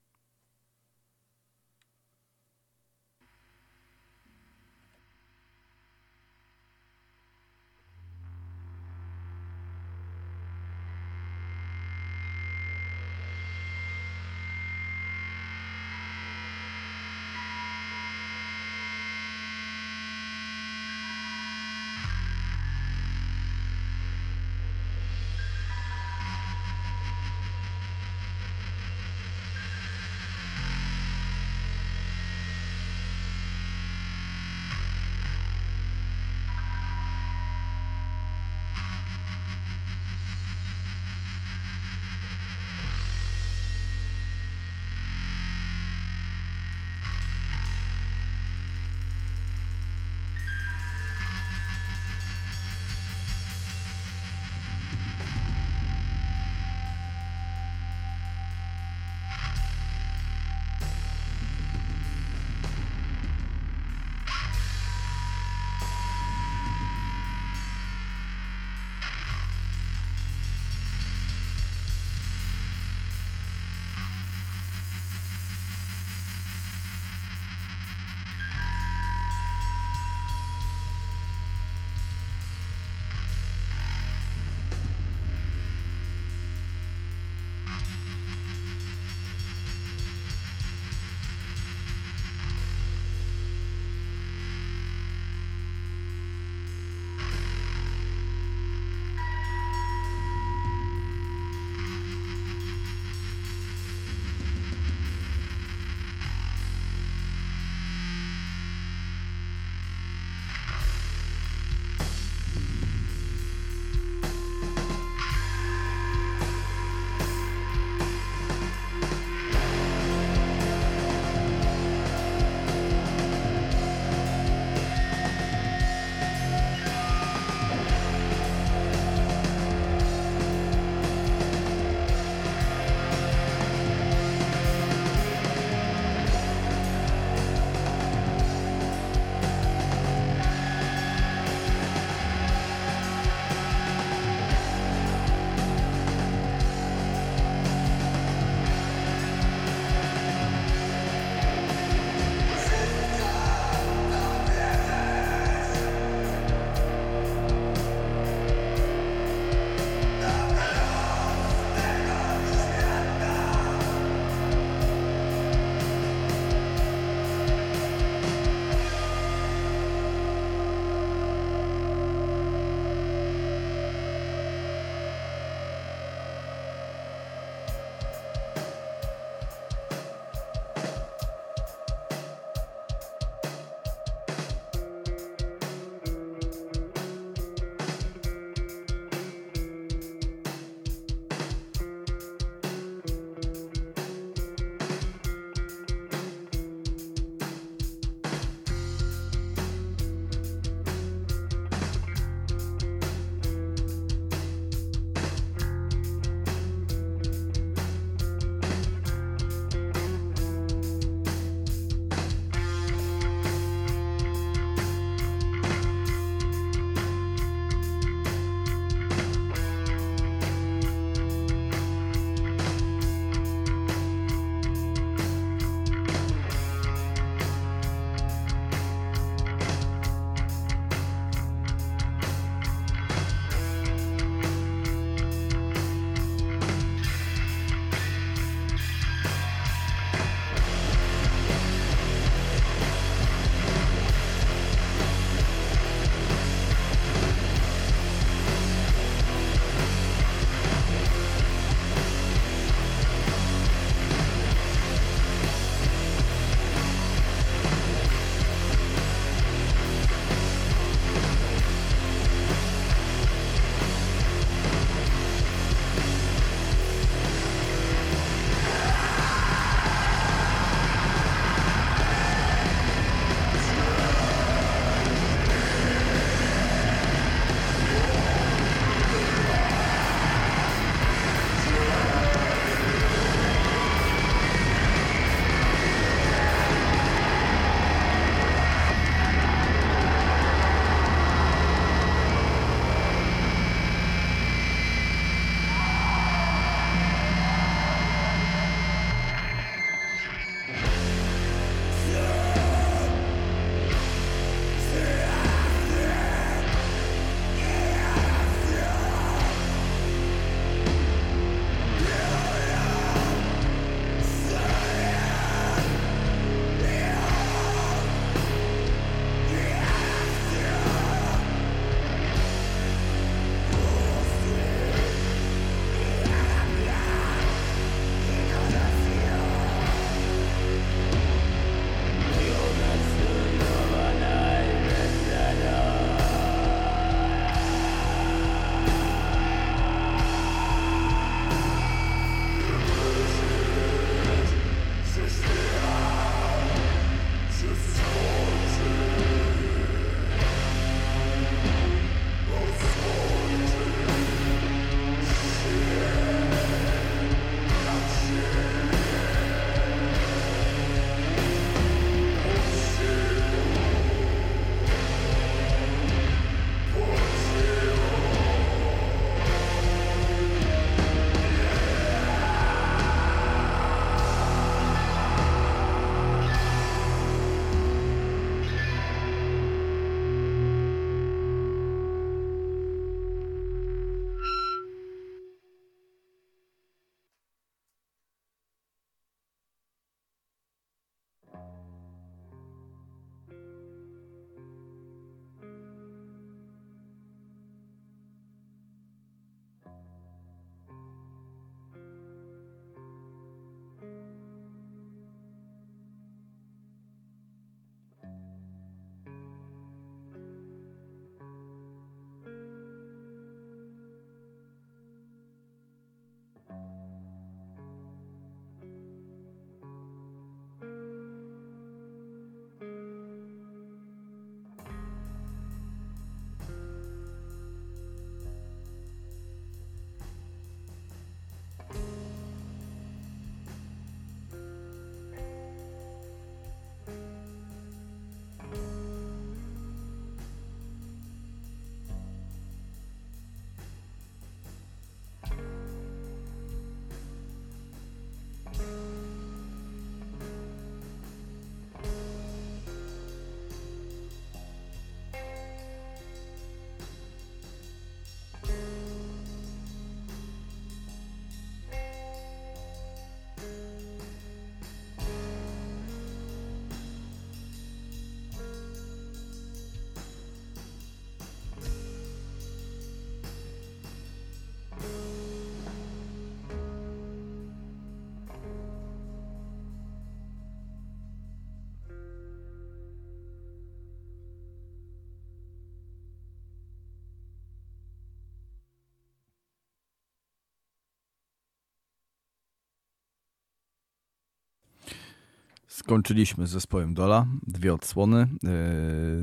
Skończyliśmy z zespołem Dola, dwie odsłony, e,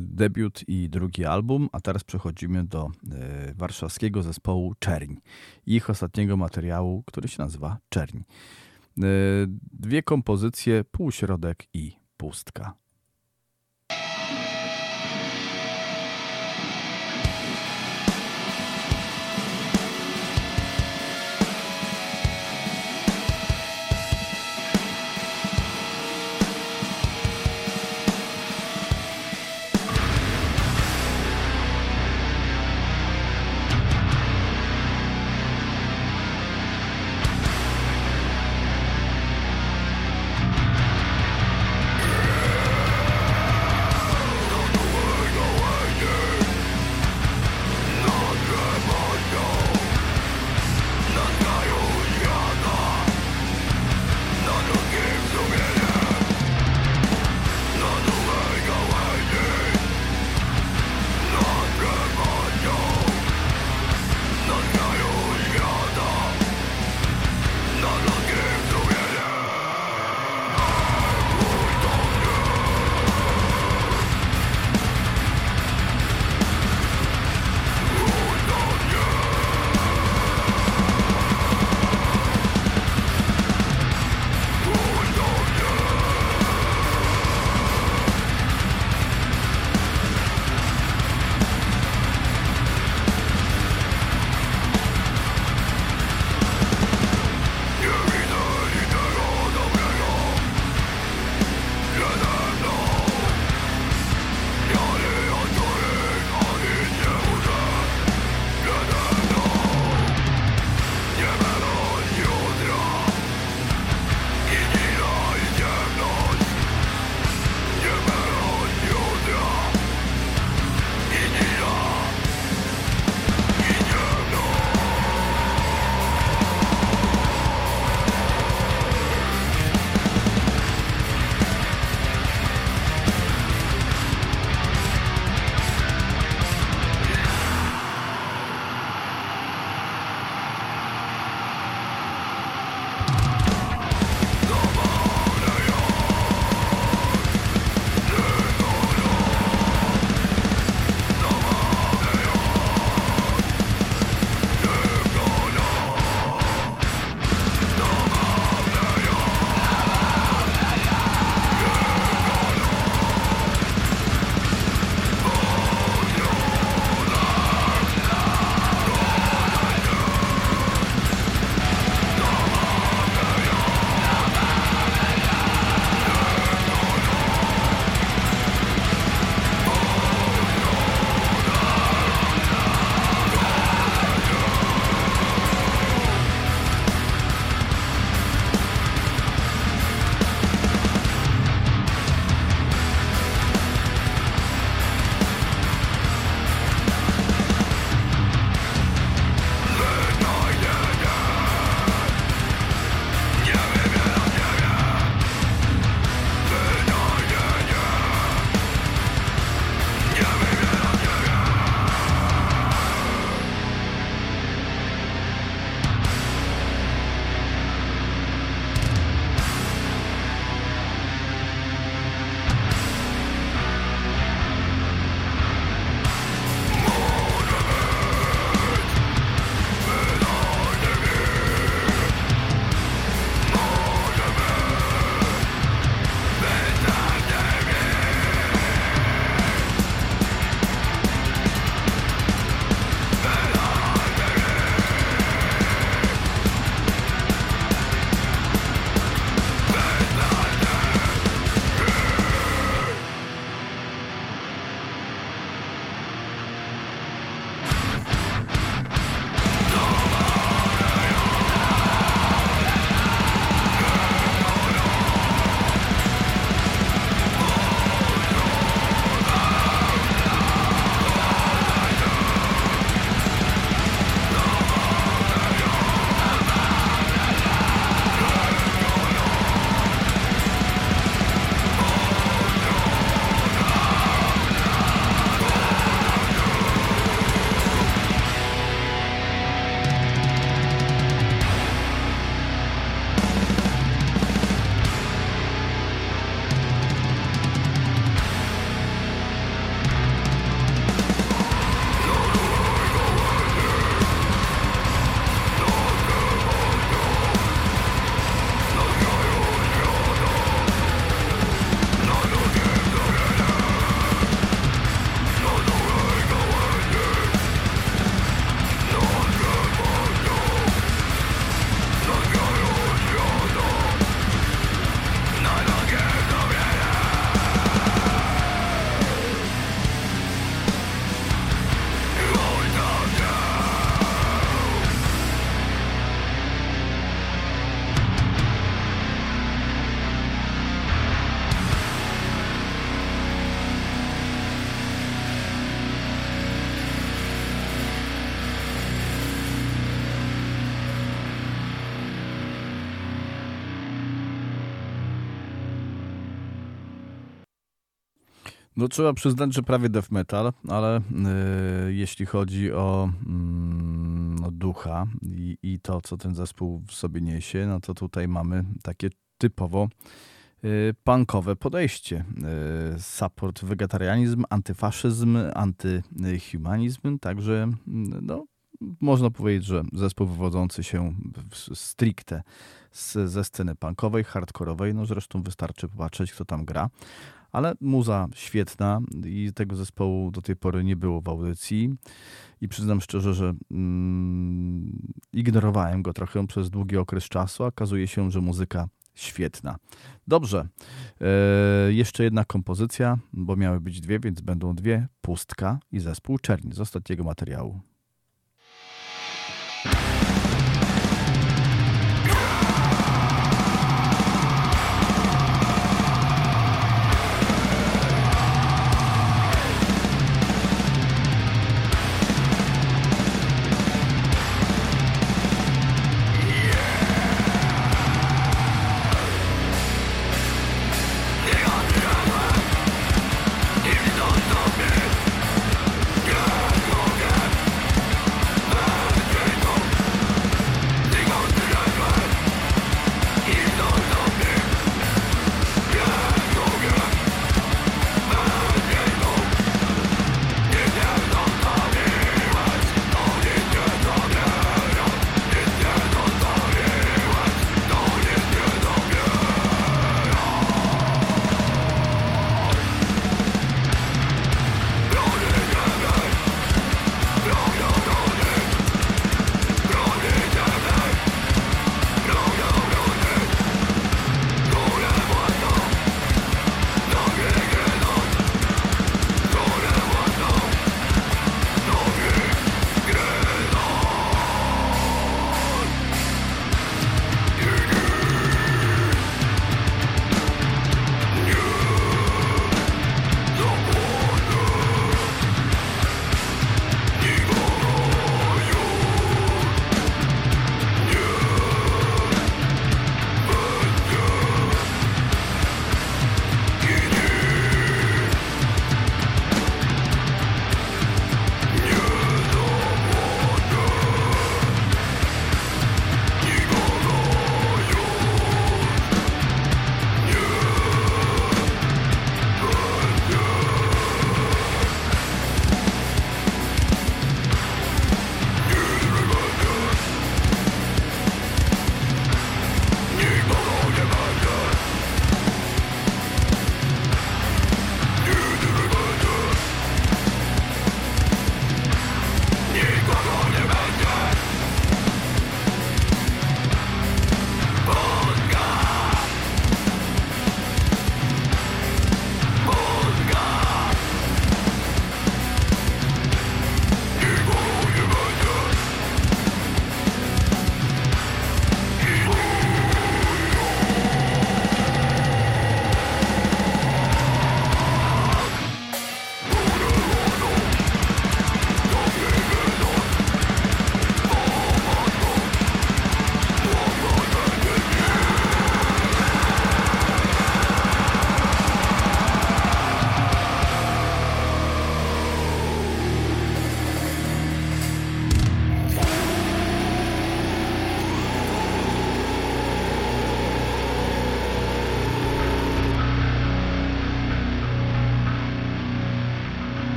debiut i drugi album, a teraz przechodzimy do e, warszawskiego zespołu Czerń ich ostatniego materiału, który się nazywa Czerń. E, dwie kompozycje, półśrodek i pustka. No trzeba przyznać, że prawie death metal, ale yy, jeśli chodzi o, yy, o ducha i, i, to, co ten zespół w sobie niesie, no to tutaj mamy takie typowo yy, punkowe podejście. Yy, support wegetarianizm, antyfaszyzm, antyhumanizm, także no, można powiedzieć, że zespół wywodzący się stricte z, ze sceny punkowej, hardkorowej, no zresztą wystarczy popatrzeć, kto tam gra. Ale muza świetna i tego zespołu do tej pory nie było w audycji. I przyznam szczerze, że mm, ignorowałem go trochę przez długi okres czasu. Okazuje się, że muzyka świetna. Dobrze, e, jeszcze jedna kompozycja, bo miały być dwie, więc będą dwie. Pustka i zespół Czerni z ostatniego materiału.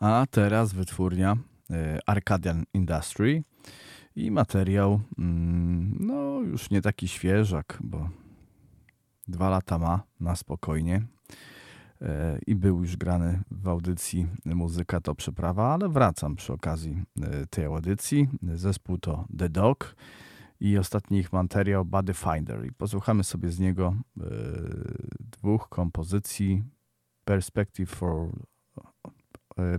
A teraz wytwórnia e, Arcadian Industry i materiał, mm, no już nie taki świeżak, bo dwa lata ma na spokojnie e, i był już grany w audycji Muzyka to Przeprawa, ale wracam przy okazji e, tej audycji. Zespół to The Dog i ostatni ich materiał Body Finder i posłuchamy sobie z niego dwóch kompozycji Perspective for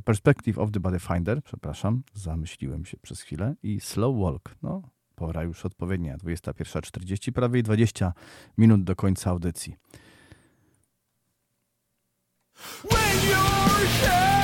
Perspective of the Body Finder, przepraszam, zamyśliłem się przez chwilę i Slow Walk. No, pora już odpowiednia, 21.40, prawie 20 minut do końca audycji. When your hands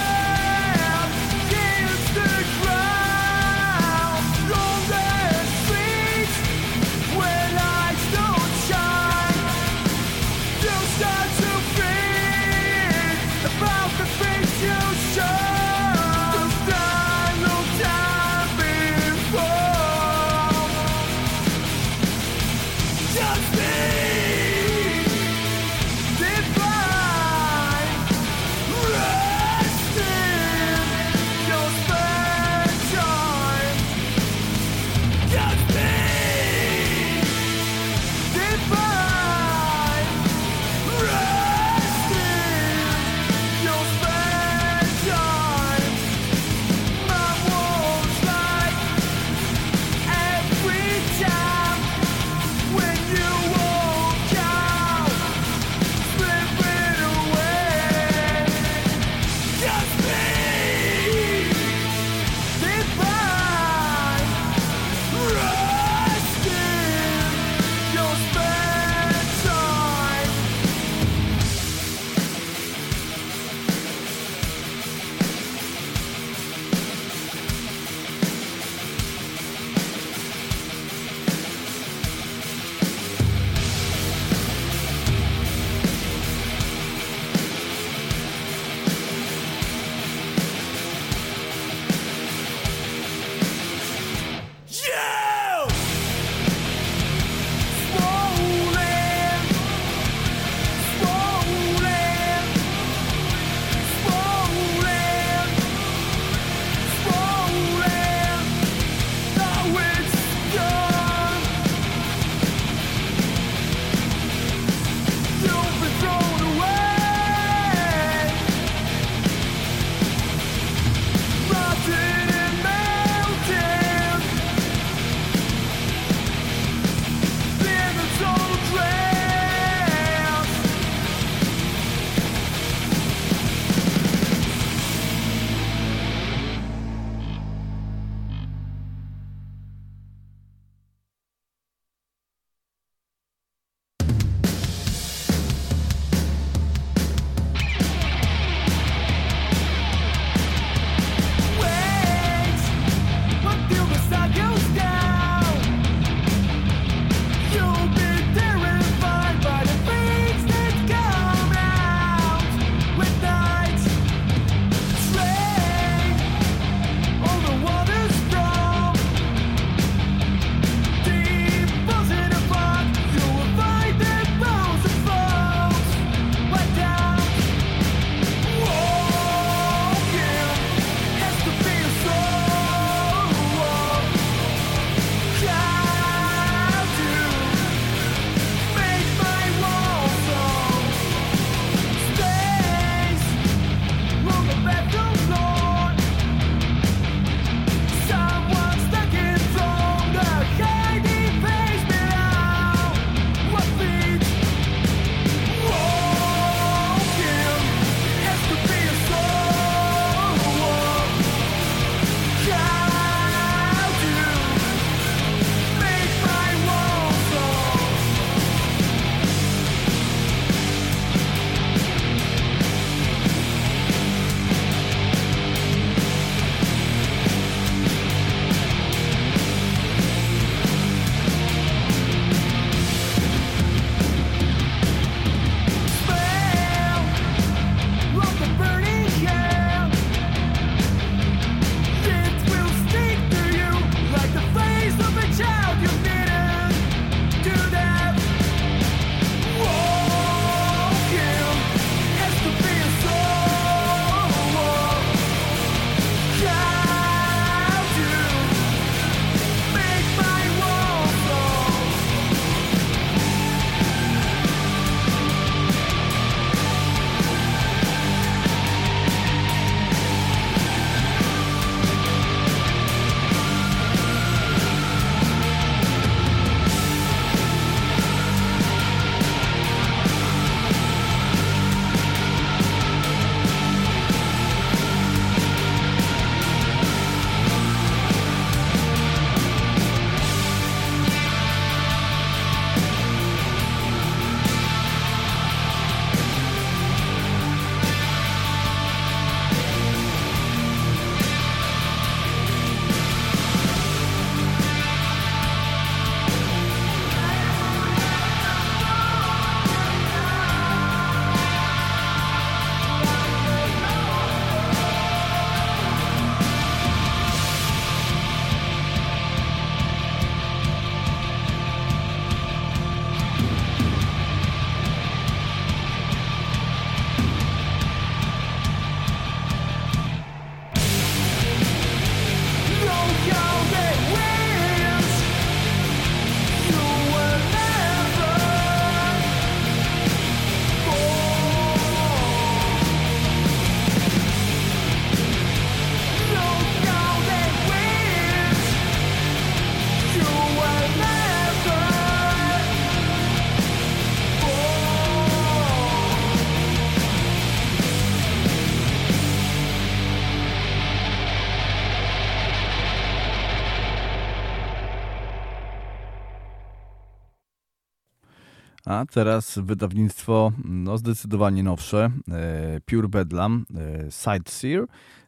A teraz wydawnictwo no zdecydowanie nowsze, e, Pure Bedlam, e, Sightseer,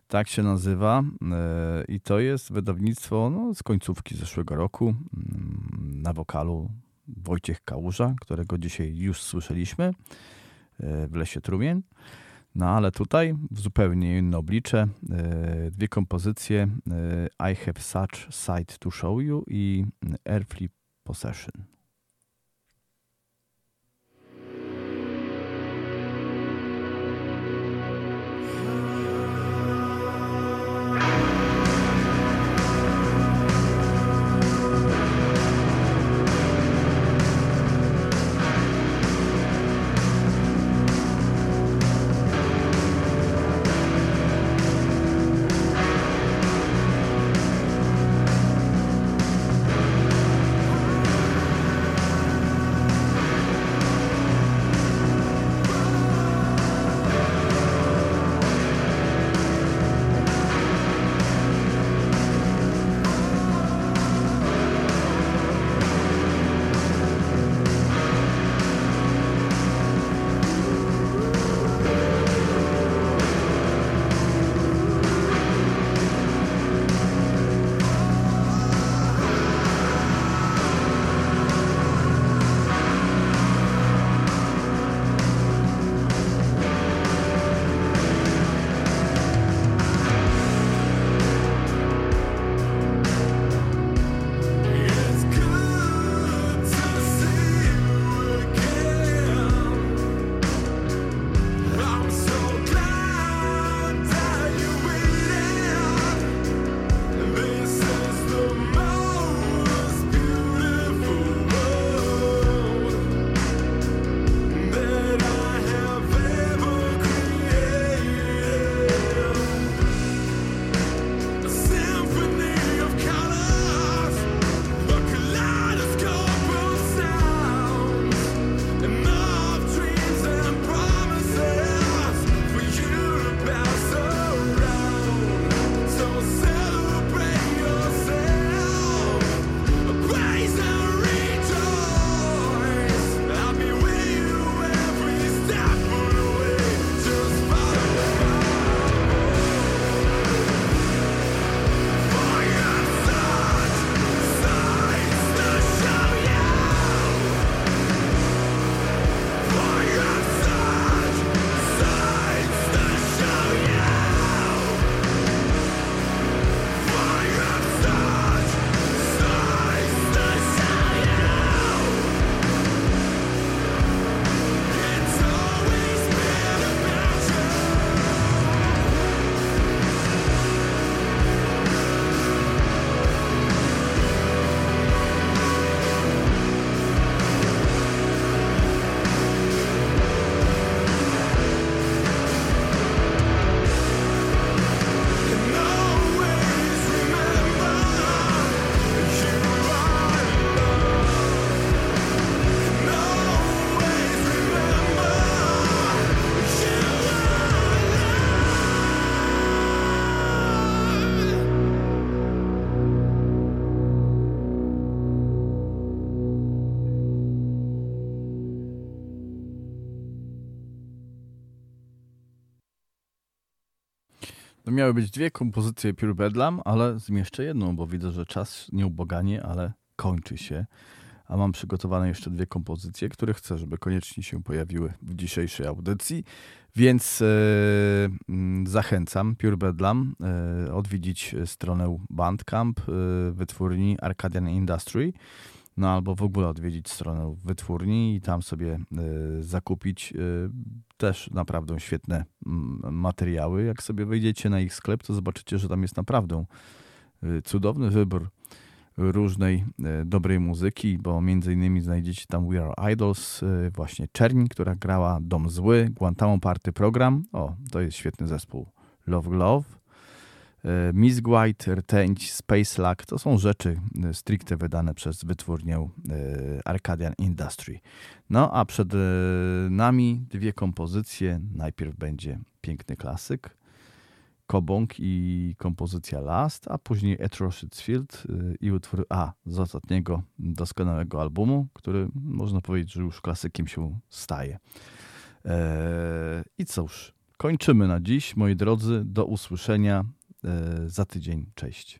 tak się nazywa e, i to jest wydawnictwo no, z końcówki zeszłego roku mm, na wokalu Wojciech Kałuża, którego dzisiaj już słyszeliśmy w Lesie Trumien. No ale tutaj w zupełnie inne oblicze dwie kompozycje I Have Such Sight to Show You i Airflip Possession. Miały być dwie kompozycje Pure Bedlam, ale zmieszczę jedną, bo widzę, że czas nieuboganie, ale kończy się. A mam przygotowane jeszcze dwie kompozycje, które chcę, żeby koniecznie się pojawiły w dzisiejszej audycji. Więc e, zachęcam Pure Bedlam e, odwiedzić stronę Bandcamp e, wytwórni Arcadian Industry no albo w ogóle odwiedzić stronę wytwórni i tam sobie zakupić też naprawdę świetne materiały. Jak sobie wejdziecie na ich sklep, to zobaczycie, że tam jest naprawdę y, cudowny wybór różnej dobrej muzyki, bo między innymi znajdziecie tam We Are Idols, właśnie Czerni, która grała Dom Zły, Guantanamo Party Program, o, to jest świetny zespół, Love Love, Miss White, Rtęć, Space Luck to są rzeczy e, stricte wydane przez wytwórnię e, Arcadian Industry. No a przed nami dwie kompozycje. Najpierw będzie piękny klasyk Kobong i kompozycja Last, a później Atrocious Field i utwór A z ostatniego doskonałego albumu, który można powiedzieć, że już klasykiem się staje. I cóż, kończymy na dziś, moi drodzy. Do usłyszenia e, za tydzień. Cześć.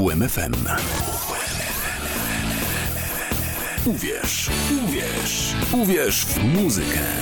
UWMFM. Uwierz, uwierz, uwierz w muzykę.